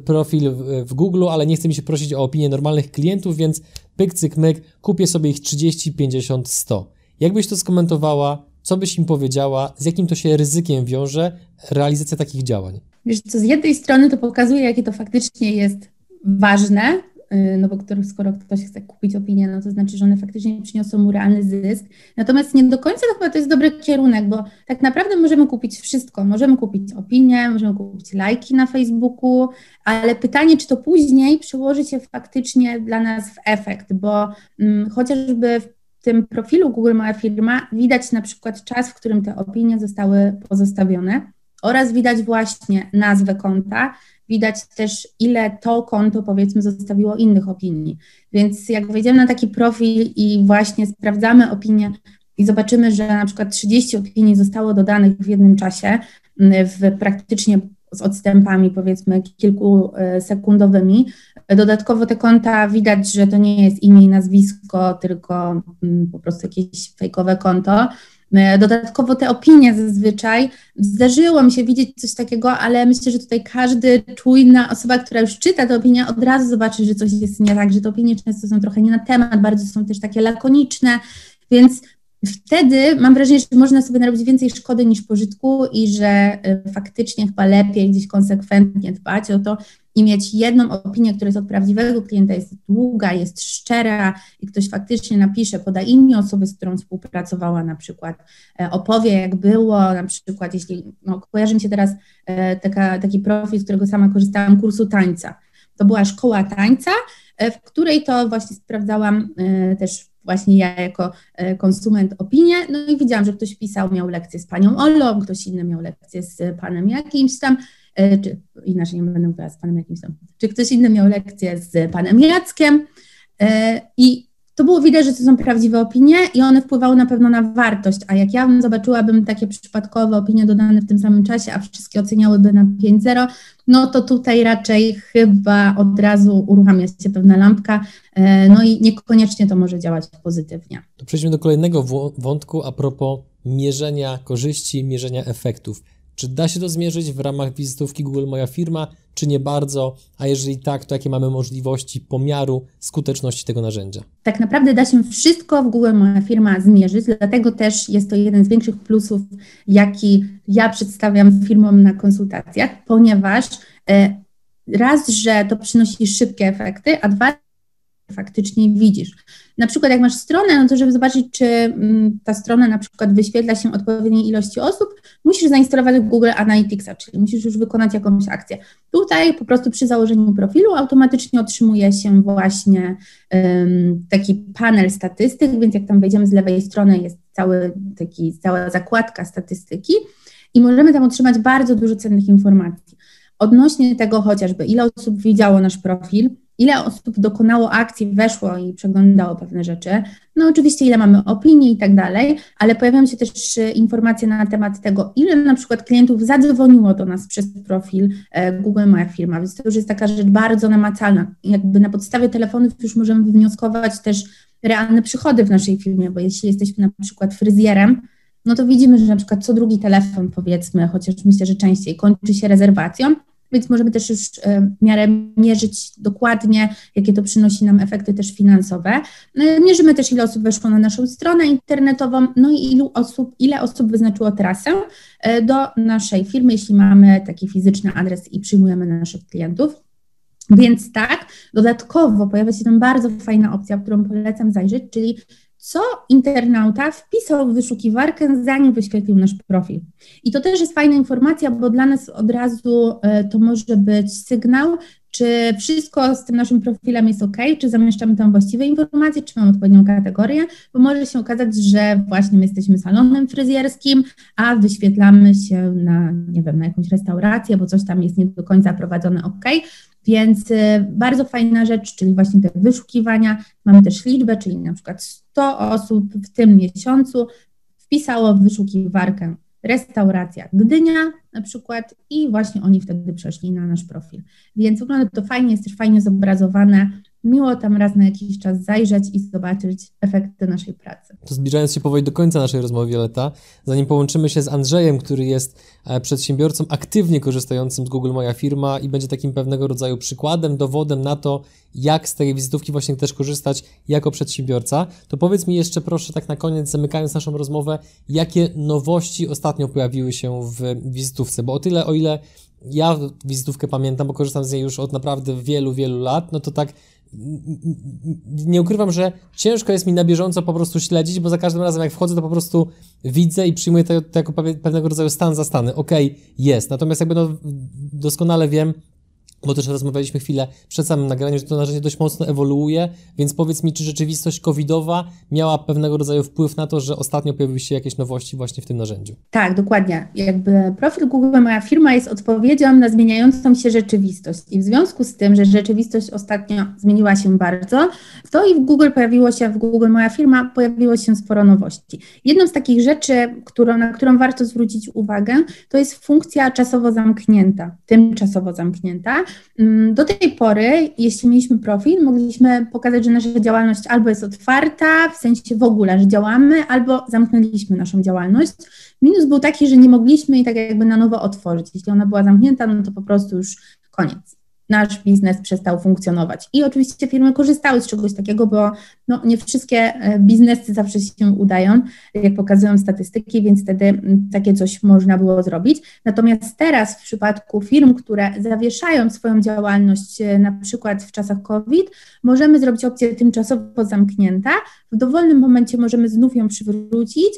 profil w Google, ale nie chce mi się prosić o opinię normalnych klientów, więc pyk, cyk, myk, kupię sobie ich 30, 50, 100. Jakbyś to skomentowała? Co byś im powiedziała? Z jakim to się ryzykiem wiąże realizacja takich działań? Wiesz co, z jednej strony to pokazuje, jakie to faktycznie jest ważne, y, no bo skoro ktoś chce kupić opinię, no to znaczy, że one faktycznie przyniosą mu realny zysk. Natomiast nie do końca to chyba to jest dobry kierunek, bo tak naprawdę możemy kupić wszystko. Możemy kupić opinię, możemy kupić lajki na Facebooku, ale pytanie, czy to później przełoży się faktycznie dla nas w efekt, bo mm, chociażby w tym profilu Google Moja Firma widać na przykład czas, w którym te opinie zostały pozostawione oraz widać właśnie nazwę konta, widać też ile to konto powiedzmy zostawiło innych opinii. Więc jak wejdziemy na taki profil i właśnie sprawdzamy opinie i zobaczymy, że na przykład 30 opinii zostało dodanych w jednym czasie, w praktycznie z odstępami powiedzmy kilkusekundowymi. Dodatkowo te konta widać, że to nie jest imię i nazwisko, tylko mm, po prostu jakieś fejkowe konto. Dodatkowo te opinie zazwyczaj, zdarzyło mi się widzieć coś takiego, ale myślę, że tutaj każdy czujna osoba, która już czyta tę opinię, od razu zobaczy, że coś jest nie tak, że te opinie często są trochę nie na temat, bardzo są też takie lakoniczne, więc wtedy mam wrażenie, że można sobie narobić więcej szkody niż pożytku i że y, faktycznie chyba lepiej gdzieś konsekwentnie dbać o to i mieć jedną opinię, która jest od prawdziwego klienta, jest długa, jest szczera i ktoś faktycznie napisze, poda imię osoby, z którą współpracowała na przykład, e, opowie jak było, na przykład jeśli, no, kojarzy mi się teraz e, taka, taki profil, z którego sama korzystałam, kursu tańca. To była szkoła tańca, e, w której to właśnie sprawdzałam też właśnie ja jako e, konsument opinię, no i widziałam, że ktoś pisał, miał lekcję z panią Olą, ktoś inny miał lekcję z panem jakimś tam, e, czy inaczej nie będę mówiła z panem jakimś tam, czy ktoś inny miał lekcję z panem Jackiem. E, i to było widać, że to są prawdziwe opinie i one wpływały na pewno na wartość, a jak ja zobaczyłabym takie przypadkowe opinie dodane w tym samym czasie, a wszystkie oceniałyby na 5-0, no to tutaj raczej chyba od razu uruchamia się pewna lampka, e, no i niekoniecznie to może działać pozytywnie. To przejdźmy do kolejnego wątku a propos mierzenia korzyści, mierzenia efektów. Czy da się to zmierzyć w ramach wizytówki Google Moja Firma, czy nie bardzo? A jeżeli tak, to jakie mamy możliwości pomiaru skuteczności tego narzędzia? Tak naprawdę da się wszystko w Google Moja Firma zmierzyć, dlatego też jest to jeden z większych plusów, jaki ja przedstawiam firmom na konsultacjach, ponieważ e, raz, że to przynosi szybkie efekty, a dwa, faktycznie widzisz. Na przykład jak masz stronę, no to żeby zobaczyć, czy mm, ta strona na przykład wyświetla się odpowiedniej ilości osób, musisz zainstalować Google Analyticsa, czyli musisz już wykonać jakąś akcję. Tutaj po prostu przy założeniu profilu automatycznie otrzymuje się właśnie um, taki panel statystyk, więc jak tam wejdziemy z lewej strony jest cały taki, cała zakładka statystyki i możemy tam otrzymać bardzo dużo cennych informacji odnośnie tego chociażby, ile osób widziało nasz profil, ile osób dokonało akcji, weszło i przeglądało pewne rzeczy, no oczywiście ile mamy opinii i tak dalej, ale pojawiają się też e, informacje na temat tego, ile na przykład klientów zadzwoniło do nas przez profil e, Google Moja Firma, więc to już jest taka rzecz bardzo namacalna. Jakby na podstawie telefonów już możemy wywnioskować też realne przychody w naszej firmie, bo jeśli jesteśmy na przykład fryzjerem, no to widzimy, że na przykład co drugi telefon powiedzmy, chociaż myślę, że częściej kończy się rezerwacją, więc możemy też już e, w miarę mierzyć dokładnie, jakie to przynosi nam efekty też finansowe. E, mierzymy też, ile osób weszło na naszą stronę internetową, no i ilu osób, ile osób wyznaczyło trasę e, do naszej firmy, jeśli mamy taki fizyczny adres i przyjmujemy naszych klientów. Więc tak, dodatkowo pojawia się tam bardzo fajna opcja, którą polecam zajrzeć, czyli co internauta wpisał w wyszukiwarkę, zanim wyświetlił nasz profil. I to też jest fajna informacja, bo dla nas od razu e, to może być sygnał, czy wszystko z tym naszym profilem jest ok, czy zamieszczamy tam właściwe informacje, czy mamy odpowiednią kategorię, bo może się okazać, że właśnie my jesteśmy salonem fryzjerskim, a wyświetlamy się na, nie wiem, na jakąś restaurację, bo coś tam jest nie do końca prowadzone ok, więc y, bardzo fajna rzecz, czyli właśnie te wyszukiwania. Mamy też liczbę, czyli na przykład 100 osób w tym miesiącu wpisało w wyszukiwarkę restauracja Gdynia na przykład i właśnie oni wtedy przeszli na nasz profil. Więc wygląda to fajnie, jest też fajnie zobrazowane, miło tam raz na jakiś czas zajrzeć i zobaczyć efekty naszej pracy. Zbliżając się powoli do końca naszej rozmowy, Violeta, zanim połączymy się z Andrzejem, który jest e, przedsiębiorcą aktywnie korzystającym z Google Moja Firma i będzie takim pewnego rodzaju przykładem, dowodem na to, jak z tej wizytówki właśnie też korzystać jako przedsiębiorca, to powiedz mi jeszcze proszę tak na koniec, zamykając naszą rozmowę, jakie nowości ostatnio pojawiły się w wizytówce, bo o tyle, o ile ja wizytówkę pamiętam, bo korzystam z niej już od naprawdę wielu, wielu lat, no to tak nie ukrywam, że ciężko jest mi na bieżąco po prostu śledzić, bo za każdym razem jak wchodzę, to po prostu widzę i przyjmuję to, to jako pewnego rodzaju stan za stany. Okej, okay, jest. Natomiast jakby no, doskonale wiem, bo też rozmawialiśmy chwilę przed samym nagraniem, że to narzędzie dość mocno ewoluuje, więc powiedz mi, czy rzeczywistość covidowa miała pewnego rodzaju wpływ na to, że ostatnio pojawiły się jakieś nowości właśnie w tym narzędziu? Tak, dokładnie. Jakby profil Google Moja Firma jest odpowiedzią na zmieniającą się rzeczywistość i w związku z tym, że rzeczywistość ostatnio zmieniła się bardzo, to i w Google pojawiło się, w Google Moja Firma pojawiło się sporo nowości. Jedną z takich rzeczy, którą, na którą warto zwrócić uwagę, to jest funkcja czasowo zamknięta, tymczasowo zamknięta, do tej pory, jeśli mieliśmy profil, mogliśmy pokazać, że nasza działalność albo jest otwarta, w sensie w ogóle, że działamy, albo zamknęliśmy naszą działalność. Minus był taki, że nie mogliśmy jej tak jakby na nowo otworzyć. Jeśli ona była zamknięta, no to po prostu już koniec nasz biznes przestał funkcjonować. I oczywiście firmy korzystały z czegoś takiego, bo no, nie wszystkie e, biznesy zawsze się udają, jak pokazują statystyki, więc wtedy takie coś można było zrobić. Natomiast teraz w przypadku firm, które zawieszają swoją działalność, e, na przykład w czasach COVID, możemy zrobić opcję tymczasowo zamknięta. W dowolnym momencie możemy znów ją przywrócić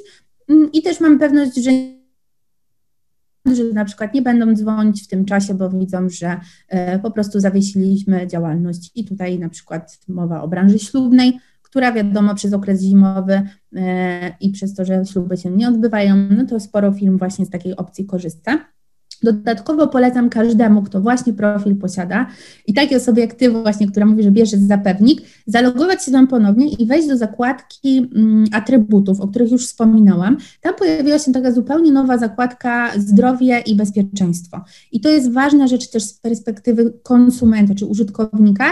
i też mam pewność, że że na przykład nie będą dzwonić w tym czasie, bo widzą, że e, po prostu zawiesiliśmy działalność i tutaj na przykład mowa o branży ślubnej, która wiadomo przez okres zimowy e, i przez to, że śluby się nie odbywają, no to sporo firm właśnie z takiej opcji korzysta. Dodatkowo polecam każdemu, kto właśnie profil posiada i takiej osobie jak Ty właśnie, która mówi, że bierze zapewnik, zalogować się tam ponownie i wejść do zakładki mm, atrybutów, o których już wspominałam. Tam pojawiła się taka zupełnie nowa zakładka zdrowie i bezpieczeństwo. I to jest ważna rzecz też z perspektywy konsumenta czy użytkownika,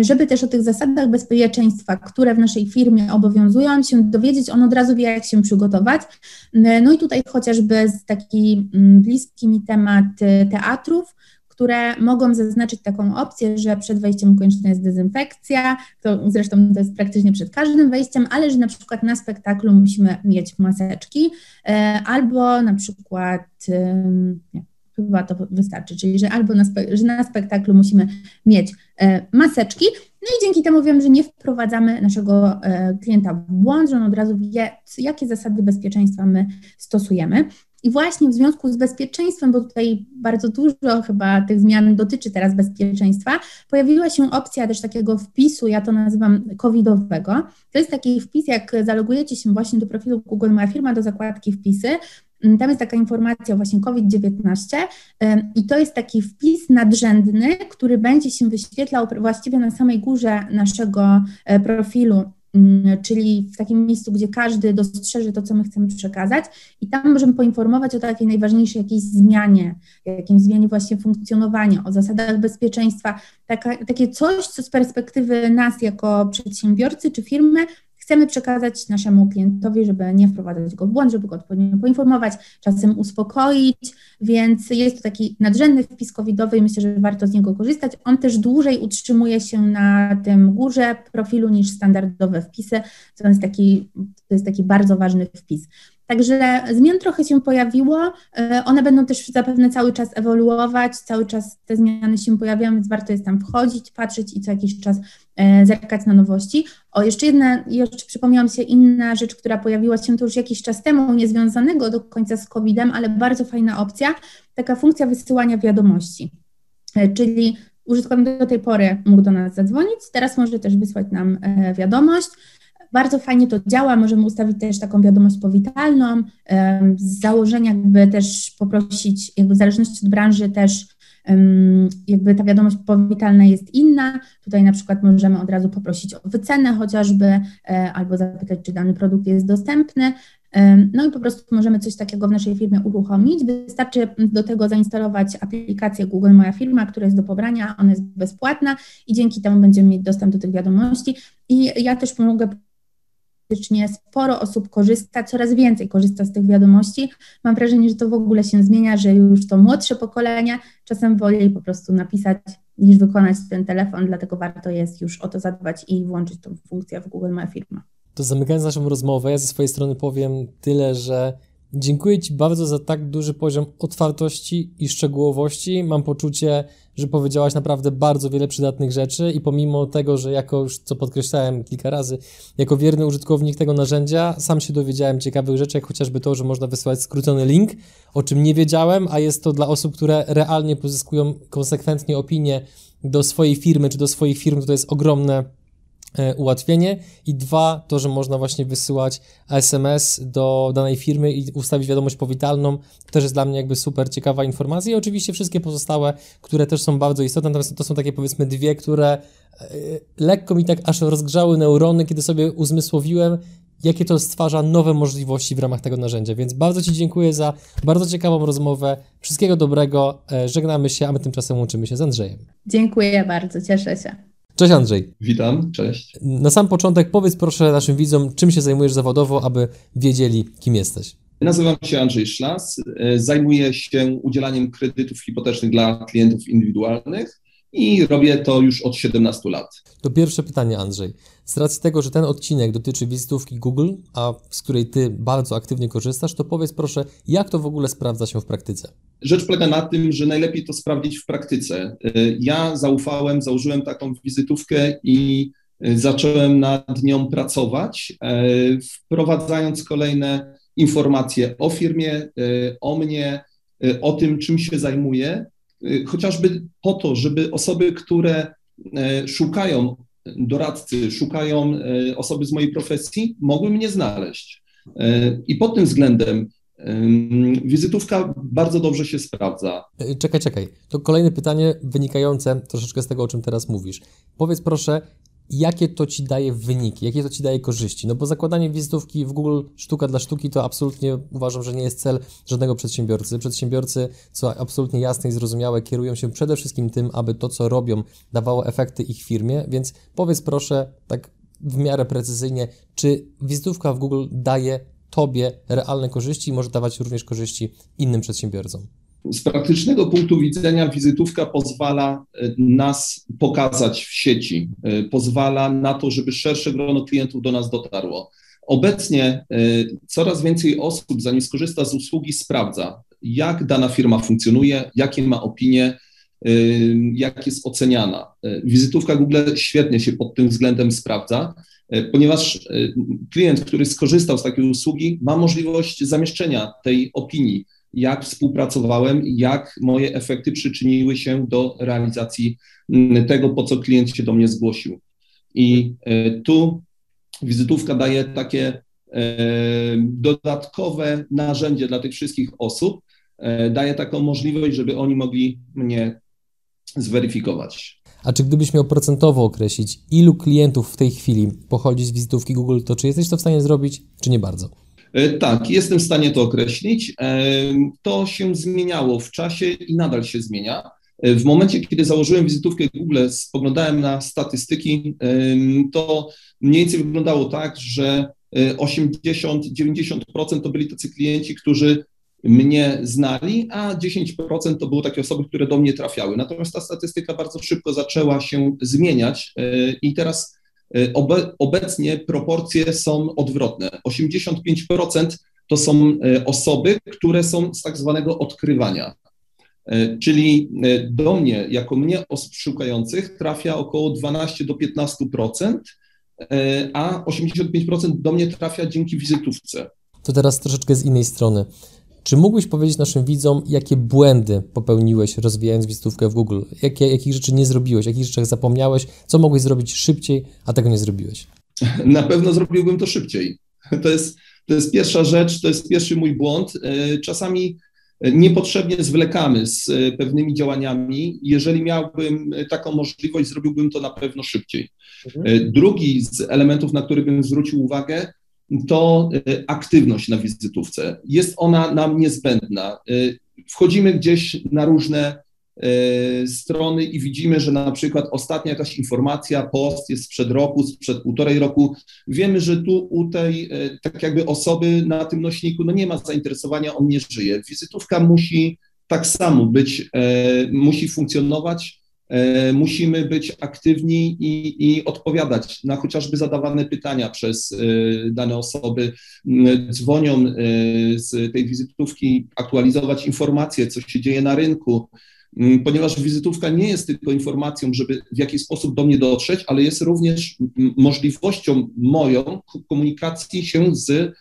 żeby też o tych zasadach bezpieczeństwa, które w naszej firmie obowiązują, się dowiedzieć, on od razu wie, jak się przygotować. Mm, no i tutaj chociażby taki mm, bliski mi temat y, teatrów, które mogą zaznaczyć taką opcję, że przed wejściem konieczna jest dezynfekcja, to zresztą to jest praktycznie przed każdym wejściem, ale że na przykład na spektaklu musimy mieć maseczki, y, albo na przykład nie, chyba to wystarczy, czyli że albo na, spe, że na spektaklu musimy mieć e, maseczki, no i dzięki temu wiem, że nie wprowadzamy naszego e, klienta w błąd, że on od razu wie, jakie zasady bezpieczeństwa my stosujemy. I właśnie w związku z bezpieczeństwem, bo tutaj bardzo dużo chyba tych zmian dotyczy teraz bezpieczeństwa, pojawiła się opcja też takiego wpisu, ja to nazywam covidowego. To jest taki wpis, jak zalogujecie się właśnie do profilu Google Moja Firma, do zakładki wpisy, tam jest taka informacja właśnie COVID-19 i to jest taki wpis nadrzędny, który będzie się wyświetlał właściwie na samej górze naszego e, profilu Mm, czyli w takim miejscu, gdzie każdy dostrzeże to, co my chcemy przekazać, i tam możemy poinformować o takiej najważniejszej jakiejś zmianie, jakimś zmianie właśnie funkcjonowania, o zasadach bezpieczeństwa, taka, takie coś, co z perspektywy nas jako przedsiębiorcy czy firmy chcemy przekazać naszemu klientowi, żeby nie wprowadzać go w błąd, żeby go odpowiednio poinformować, czasem uspokoić, więc jest to taki nadrzędny wpis covidowy i myślę, że warto z niego korzystać. On też dłużej utrzymuje się na tym górze profilu niż standardowe wpisy, to jest taki, to jest taki bardzo ważny wpis. Także zmian trochę się pojawiło. E, one będą też zapewne cały czas ewoluować, cały czas te zmiany się pojawiają, więc warto jest tam wchodzić, patrzeć i co jakiś czas e, zerkać na nowości. O, jeszcze jedna, jeszcze przypomniałam się inna rzecz, która pojawiła się tu już jakiś czas temu, niezwiązanego do końca z COVID-em, ale bardzo fajna opcja, taka funkcja wysyłania wiadomości. E, czyli użytkownik do tej pory mógł do nas zadzwonić, teraz może też wysłać nam wiadomość. Bardzo fajnie to działa, możemy ustawić też taką wiadomość powitalną, z założenia jakby też poprosić, jakby w zależności od branży też jakby ta wiadomość powitalna jest inna. Tutaj na przykład możemy od razu poprosić o wycenę chociażby, e, albo zapytać, czy dany produkt jest dostępny. No i po prostu możemy coś takiego w naszej firmie uruchomić. Wystarczy do tego zainstalować aplikację Google Moja Firma, która jest do pobrania, ona jest bezpłatna i dzięki temu będziemy mieć dostęp do tych wiadomości. I ja też mogę faktycznie sporo osób korzysta, coraz więcej korzysta z tych wiadomości. Mam wrażenie, że to w ogóle się zmienia, że już to młodsze pokolenia czasem woli po prostu napisać niż wykonać ten telefon, dlatego warto jest już o to zadbać i włączyć tą funkcję w Google Moja Firma. To zamykając naszą rozmowę, ja ze swojej strony powiem tyle, że Dziękuję Ci bardzo za tak duży poziom otwartości i szczegółowości. Mam poczucie, że powiedziałaś naprawdę bardzo wiele przydatnych rzeczy i pomimo tego, że jako już, co podkreślałem kilka razy, jako wierny użytkownik tego narzędzia, sam się dowiedziałem ciekawych rzeczy, jak chociażby to, że można wysyłać skrócony link, o czym nie wiedziałem, a jest to dla osób, które realnie pozyskują konsekwentnie opinię do swojej firmy czy do swoich firm, to jest ogromne ułatwienie i dwa, to, że można właśnie wysyłać SMS do danej firmy i ustawić wiadomość powitalną, też jest dla mnie jakby super ciekawa informacja i oczywiście wszystkie pozostałe, które też są bardzo istotne, natomiast to są takie powiedzmy dwie, które e, lekko mi tak aż rozgrzały neurony, kiedy sobie uzmysłowiłem, jakie to stwarza nowe możliwości w ramach tego narzędzia. Więc bardzo Ci dziękuję za bardzo ciekawą rozmowę. Wszystkiego dobrego. E, żegnamy się, a my tymczasem łączymy się z Andrzejem. Dziękuję bardzo, cieszę się. Cześć Andrzej. Witam, cześć. Na sam początek powiedz proszę naszym widzom, czym się zajmujesz zawodowo, aby wiedzieli, kim jesteś. Nazywam się Andrzej Szlas. E, zajmuję się udzielaniem kredytów hipotecznych dla klientów indywidualnych i robię to już od 17 lat. To pierwsze pytanie, Andrzej. Z racji tego, że ten odcinek dotyczy wizytówki Google, a z której ty bardzo aktywnie korzystasz, to powiedz proszę, jak to w ogóle sprawdza się w praktyce? Rzecz polega na tym, że najlepiej to sprawdzić w praktyce. Ja zaufałem, założyłem taką wizytówkę i zacząłem nad nią pracować, wprowadzając kolejne informacje o firmie, o mnie, o tym, czym się zajmuję, chociażby po to, żeby osoby, które szukają doradcy, szukają osoby z mojej profesji, mogły mnie znaleźć. I pod tym względem Wizytówka bardzo dobrze się sprawdza. E, czekaj, czekaj. To kolejne pytanie wynikające troszeczkę z tego, o czym teraz mówisz. Powiedz proszę, jakie to ci daje wyniki, jakie to ci daje korzyści? No bo zakładanie wizytówki w Google sztuka dla sztuki to absolutnie uważam, że nie jest cel żadnego przedsiębiorcy. Przedsiębiorcy, co absolutnie jasne i zrozumiałe, kierują się przede wszystkim tym, aby to, co robią, dawało efekty ich firmie, więc powiedz proszę tak w miarę precyzyjnie, czy wizytówka w Google daje Tobie realne korzyści i może dawać również korzyści innym przedsiębiorcom. Z praktycznego punktu widzenia wizytówka pozwala e, nas pokazać w sieci, e, pozwala na to, żeby szersze grono klientów do nas dotarło. Obecnie e, coraz więcej osób, zanim skorzysta z usługi, sprawdza, jak dana firma funkcjonuje, jakie ma opinie, jak jest oceniana. Wizytówka Google świetnie się pod tym względem sprawdza. Ponieważ klient, który skorzystał z takiej usługi, ma możliwość zamieszczenia tej opinii, jak współpracowałem, jak moje efekty przyczyniły się do realizacji tego, po co klient się do mnie zgłosił. I e, tu wizytówka daje takie dodatkowe narzędzie dla tych wszystkich osób, daje taką możliwość, żeby oni mogli mnie zweryfikować. A czy gdybyś miał procentowo określić, ilu klientów w tej chwili pochodzi z wizytówki Google, to czy jesteś to w stanie zrobić, czy nie bardzo? E, tak, jestem w stanie to określić. E, to się zmieniało w czasie i nadal się zmienia. E, w momencie, kiedy założyłem wizytówkę Google, spoglądałem na statystyki, to mniej więcej wyglądało tak, że 80-90% to byli tacy klienci, którzy mnie znali, a 10% to były takie osoby, które do mnie trafiały. Natomiast ta statystyka bardzo szybko zaczęła się zmieniać i teraz obe, obecnie proporcje są odwrotne. 85% to są y, osoby, które są z tak zwanego odkrywania. Y, czyli do mnie, jako mnie osób szukających, trafia około 12 do 15%, a 85% do mnie trafia dzięki wizytówce. To teraz troszeczkę z innej strony. Czy mógłbyś powiedzieć naszym widzom, jakie błędy popełniłeś rozwijając wizytówkę w Google? Jakie, jakich rzeczy nie zrobiłeś, jakich rzeczach zapomniałeś? Co mogłeś zrobić szybciej, a tego nie zrobiłeś? Na pewno zrobiłbym to szybciej. To jest, to jest pierwsza rzecz, to jest pierwszy mój błąd. E, czasami niepotrzebnie zwlekamy z e, pewnymi działaniami. Jeżeli miałbym taką możliwość, zrobiłbym to na pewno szybciej. Mhm. E, drugi z elementów, na który bym zwrócił uwagę, to e, aktywność na wizytówce. Jest ona nam niezbędna. E, wchodzimy gdzieś na różne e, strony i widzimy, że na przykład ostatnia jakaś informacja, post jest sprzed roku, sprzed półtorej roku. Wiemy, że tu u tej tak jakby osoby na tym nośniku no nie ma zainteresowania, on nie żyje. Wizytówka musi tak samo być, musi funkcjonować musimy być aktywni i, i, odpowiadać na chociażby zadawane pytania przez e, dane osoby. Dzwonią e, z tej wizytówki, aktualizować informacje, co się dzieje na rynku, ponieważ wizytówka nie jest tylko informacją, żeby w jakiś sposób do mnie dotrzeć, ale jest również możliwością moją komunikacji się z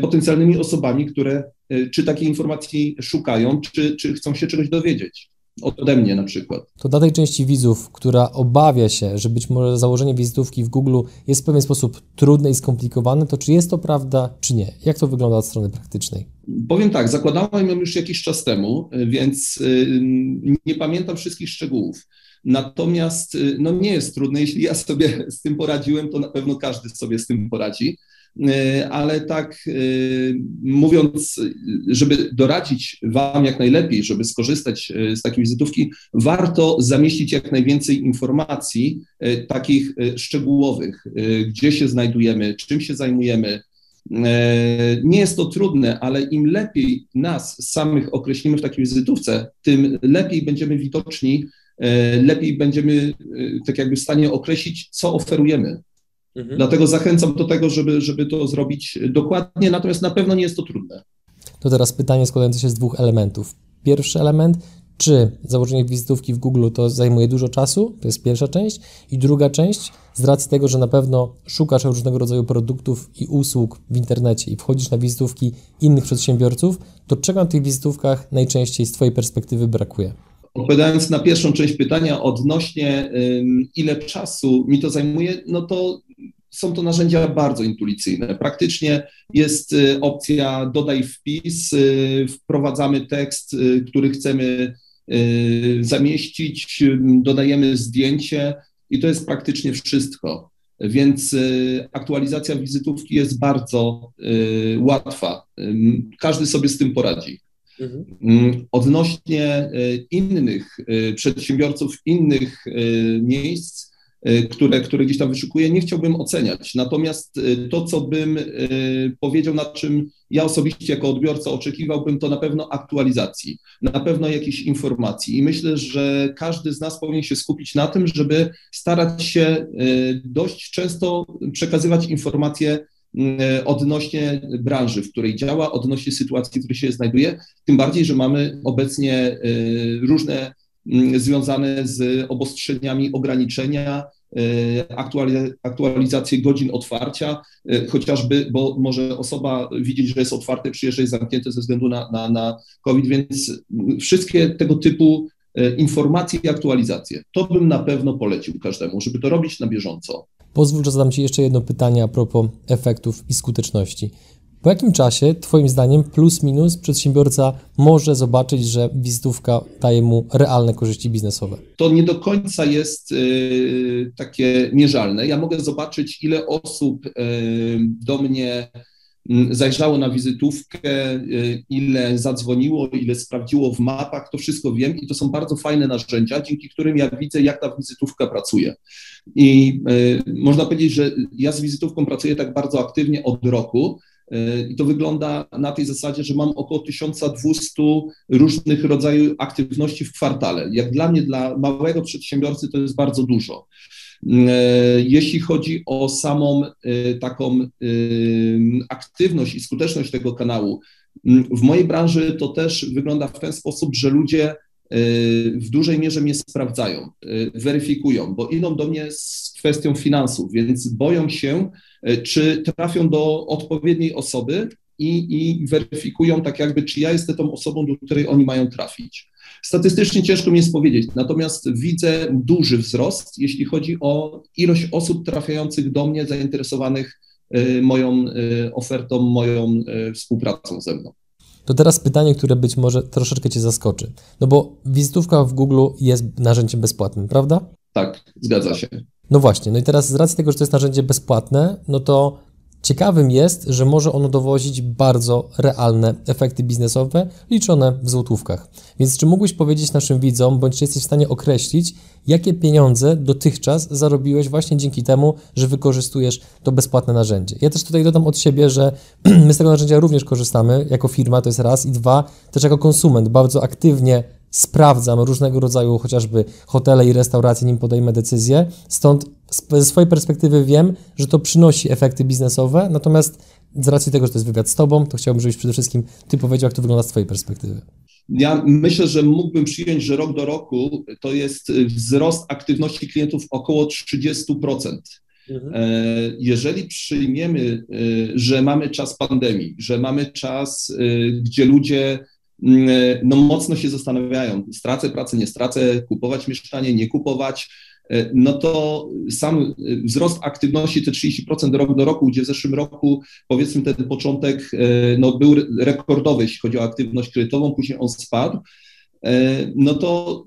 potencjalnymi osobami, które czy takiej informacji szukają, czy, czy chcą się czegoś dowiedzieć ode mnie na przykład. To dla tej części widzów, która obawia się, że być może założenie wizytówki w Google jest w pewien sposób trudne i skomplikowane, to czy jest to prawda, czy nie? Jak to wygląda od strony praktycznej? Powiem tak, zakładałem ją już jakiś czas temu, więc y, nie pamiętam wszystkich szczegółów. Natomiast y, no nie jest trudne. Jeśli ja sobie z tym poradziłem, to na pewno każdy sobie z tym poradzi. E, ale tak e, mówiąc, żeby doradzić Wam jak najlepiej, żeby skorzystać e, z takiej wizytówki, warto zamieścić jak najwięcej informacji takich szczegółowych, gdzie się znajdujemy, czym się zajmujemy. Nie jest to trudne, ale im lepiej nas samych określimy w takiej wizytówce, tym lepiej będziemy widoczni, lepiej będziemy tak jakby w stanie określić, co oferujemy. Mhm. Dlatego zachęcam do tego, żeby, żeby to zrobić dokładnie, natomiast na pewno nie jest to trudne. To teraz pytanie składające się z dwóch elementów. Pierwszy element, czy założenie wizytówki w Google to zajmuje dużo czasu, to jest pierwsza część, i druga część, z racji tego, że na pewno szukasz różnego rodzaju produktów i usług w internecie i wchodzisz na wizytówki innych przedsiębiorców, to czego na tych wizytówkach najczęściej z Twojej perspektywy brakuje? Odpowiadając na pierwszą część pytania odnośnie ile czasu mi to zajmuje, no to są to narzędzia bardzo intuicyjne. Praktycznie jest y, opcja dodaj wpis, y, wprowadzamy tekst, y, który chcemy zamieścić, dodajemy zdjęcie i to jest praktycznie wszystko. Więc aktualizacja wizytówki jest bardzo łatwa. Każdy sobie z tym poradzi. Mhm. Mm, odnośnie innych przedsiębiorców, innych miejsc, Y, które, które gdzieś tam wyszukuję, nie chciałbym oceniać. Natomiast to, co bym powiedział, na czym ja osobiście jako odbiorca oczekiwałbym, to na pewno aktualizacji, na pewno jakiejś informacji. I myślę, że każdy z nas powinien się skupić na tym, żeby starać się dość często przekazywać informacje odnośnie branży, w której działa, odnośnie sytuacji, w której się znajduje. Tym bardziej, że mamy obecnie różne związane z obostrzeniami ograniczenia, e, aktualizację godzin otwarcia, e, chociażby, bo może osoba widzieć, że jest otwarte, przyjeżdża jest zamknięte ze względu na, na, na COVID, więc wszystkie tego typu e, informacje i aktualizacje. To bym na pewno polecił każdemu, żeby to robić na bieżąco. Pozwól, że zadam Ci jeszcze jedno pytanie a propos efektów i skuteczności. Po jakim czasie, Twoim zdaniem, plus minus przedsiębiorca może zobaczyć, że wizytówka daje mu realne korzyści biznesowe? To nie do końca jest y, takie mierzalne. Ja mogę zobaczyć, ile osób y, do mnie zajrzało na wizytówkę, y, ile zadzwoniło, ile sprawdziło w mapach, to wszystko wiem i to są bardzo fajne narzędzia, dzięki którym ja widzę, jak ta wizytówka pracuje. I można powiedzieć, że ja z wizytówką pracuję tak bardzo aktywnie od roku, i to wygląda na tej zasadzie, że mam około 1200 różnych rodzajów aktywności w kwartale. Jak dla mnie, dla małego przedsiębiorcy, to jest bardzo dużo. Jeśli chodzi o samą e, taką e, aktywność i skuteczność tego kanału, w mojej branży to też wygląda w ten sposób, że ludzie e, w dużej mierze mnie sprawdzają, weryfikują, bo idą do mnie z kwestią finansów, więc boją się, E, czy trafią do odpowiedniej osoby i, i weryfikują tak jakby, czy ja jestem tą osobą, do której oni mają trafić. Statystycznie ciężko mi jest powiedzieć, natomiast widzę duży wzrost, jeśli chodzi o ilość osób trafiających do mnie, zainteresowanych e, moją e, ofertą, moją współpracą ze mną. To teraz pytanie, które być może troszeczkę Cię zaskoczy. No bo wizytówka w Google jest narzędziem bezpłatnym, prawda? Tak, zgadza się. No właśnie, no i teraz z racji tego, że to jest narzędzie bezpłatne, no to ciekawym jest, że może ono dowozić bardzo realne efekty biznesowe liczone w złotówkach. Więc czy mógłbyś powiedzieć naszym widzom, bądź czy jesteś w stanie określić, jakie pieniądze dotychczas zarobiłeś właśnie dzięki temu, że wykorzystujesz to bezpłatne narzędzie? Ja też tutaj dodam od siebie, że my z tego narzędzia również korzystamy jako firma, to jest raz, i dwa, też jako konsument bardzo aktywnie sprawdzam różnego rodzaju chociażby hotele i restauracje, nim podejmę decyzję. Stąd ze swojej perspektywy wiem, że to przynosi efekty biznesowe, natomiast z racji tego, że to jest wywiad z Tobą, to chciałbym, żebyś przede wszystkim Ty powiedział, jak to wygląda z Twojej perspektywy. Ja myślę, że mógłbym przyjąć, że rok do roku to jest wzrost aktywności klientów około 30%. Mhm. E, jeżeli przyjmiemy, e, że mamy czas pandemii, że mamy czas, e, gdzie ludzie no mocno się zastanawiają, stracę pracę, nie stracę, kupować mieszkanie, nie kupować, e, no to sam e, wzrost aktywności te 30% rok do roku, gdzie w zeszłym roku powiedzmy ten początek no, był rekordowy, jeśli chodzi o aktywność kredytową, później on spadł, no to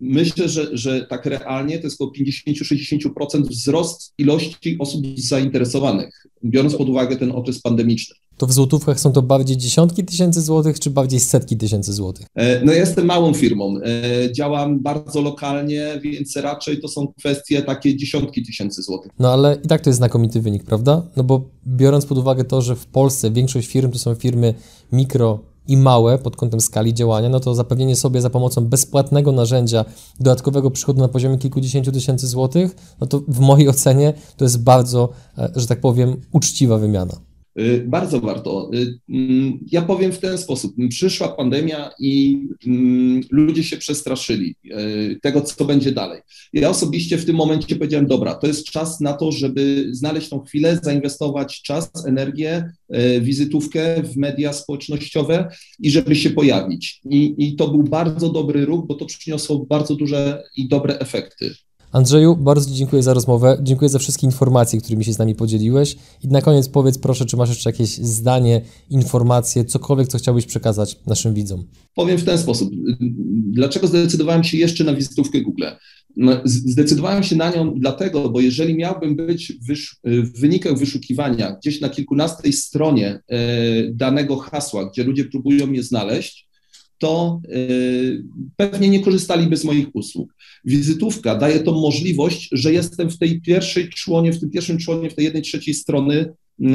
myślę, że, że tak realnie to jest około 50-60% wzrost ilości osób zainteresowanych, biorąc pod uwagę ten okres pandemiczny to w złotówkach są to bardziej dziesiątki tysięcy złotych, czy bardziej setki tysięcy złotych? E, no jestem małą firmą, e, działam bardzo lokalnie, więc raczej to są kwestie takie dziesiątki tysięcy złotych. No ale i tak to jest znakomity wynik, prawda? No bo biorąc pod uwagę to, że w Polsce większość firm to są firmy mikro i małe pod kątem skali działania, no to zapewnienie sobie za pomocą bezpłatnego narzędzia dodatkowego przychodu na poziomie kilkudziesięciu tysięcy złotych, no to w mojej ocenie to jest bardzo, e, że tak powiem, uczciwa wymiana. Y, bardzo warto. Y, mm, ja powiem w ten sposób. Przyszła pandemia i mm, ludzie się przestraszyli y, tego, co będzie dalej. Ja osobiście w tym momencie powiedziałem, dobra, to jest czas na to, żeby znaleźć tą chwilę, zainwestować czas, energię, wizytówkę w media społecznościowe i żeby się pojawić. I, i to był bardzo dobry ruch, bo to przyniosło bardzo duże i dobre efekty. Andrzeju, bardzo Ci dziękuję za rozmowę. Dziękuję za wszystkie informacje, którymi się z nami podzieliłeś. I na koniec powiedz proszę, czy masz jeszcze jakieś zdanie, informacje, cokolwiek, co chciałbyś przekazać naszym widzom. Powiem w ten sposób. Dlaczego zdecydowałem się jeszcze na wizytówkę Google? No, zdecydowałem się na nią dlatego, bo jeżeli miałbym być w wynikach wyszukiwania gdzieś na kilkunastej stronie e, danego hasła, gdzie ludzie próbują je znaleźć, to y, pewnie nie korzystaliby z moich usług. Wizytówka daje tą możliwość, że jestem w tej pierwszej członie, w tym pierwszym członie, w tej jednej trzeciej strony y,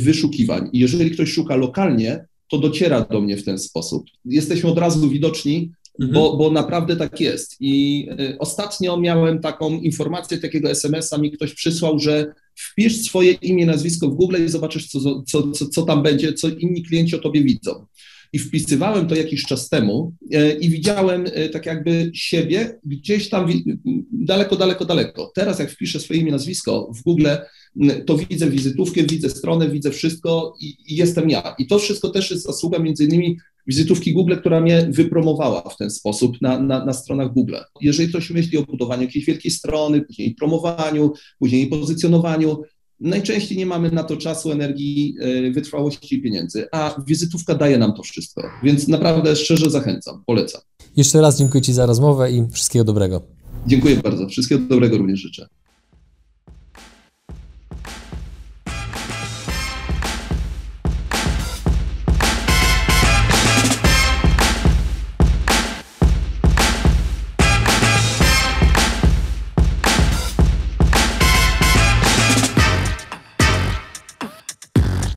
wyszukiwań. I jeżeli ktoś szuka lokalnie, to dociera do mnie w ten sposób. Jesteśmy od razu widoczni, mhm. bo, bo naprawdę tak jest. I y, ostatnio miałem taką informację, takiego SMS-a mi ktoś przysłał, że wpisz swoje imię, nazwisko w Google i zobaczysz, co, co, co, co tam będzie, co inni klienci o tobie widzą i wpisywałem to jakiś czas temu e, i widziałem e, tak jakby siebie gdzieś tam daleko, daleko, daleko. Teraz jak wpiszę swoje imię, nazwisko w Google, to widzę wizytówkę, widzę stronę, widzę wszystko i, i jestem ja. I to wszystko też jest zasługa między innymi wizytówki Google, która mnie wypromowała w ten sposób na, na, na stronach Google. Jeżeli ktoś myśli o budowaniu jakiejś wielkiej strony, później promowaniu, później pozycjonowaniu, najczęściej nie mamy na to czasu, energii, e, wytrwałości i pieniędzy, a wizytówka daje nam to wszystko, więc naprawdę szczerze zachęcam, polecam. Jeszcze raz dziękuję Ci za rozmowę i wszystkiego dobrego. Dziękuję bardzo. Wszystkiego dobrego również życzę.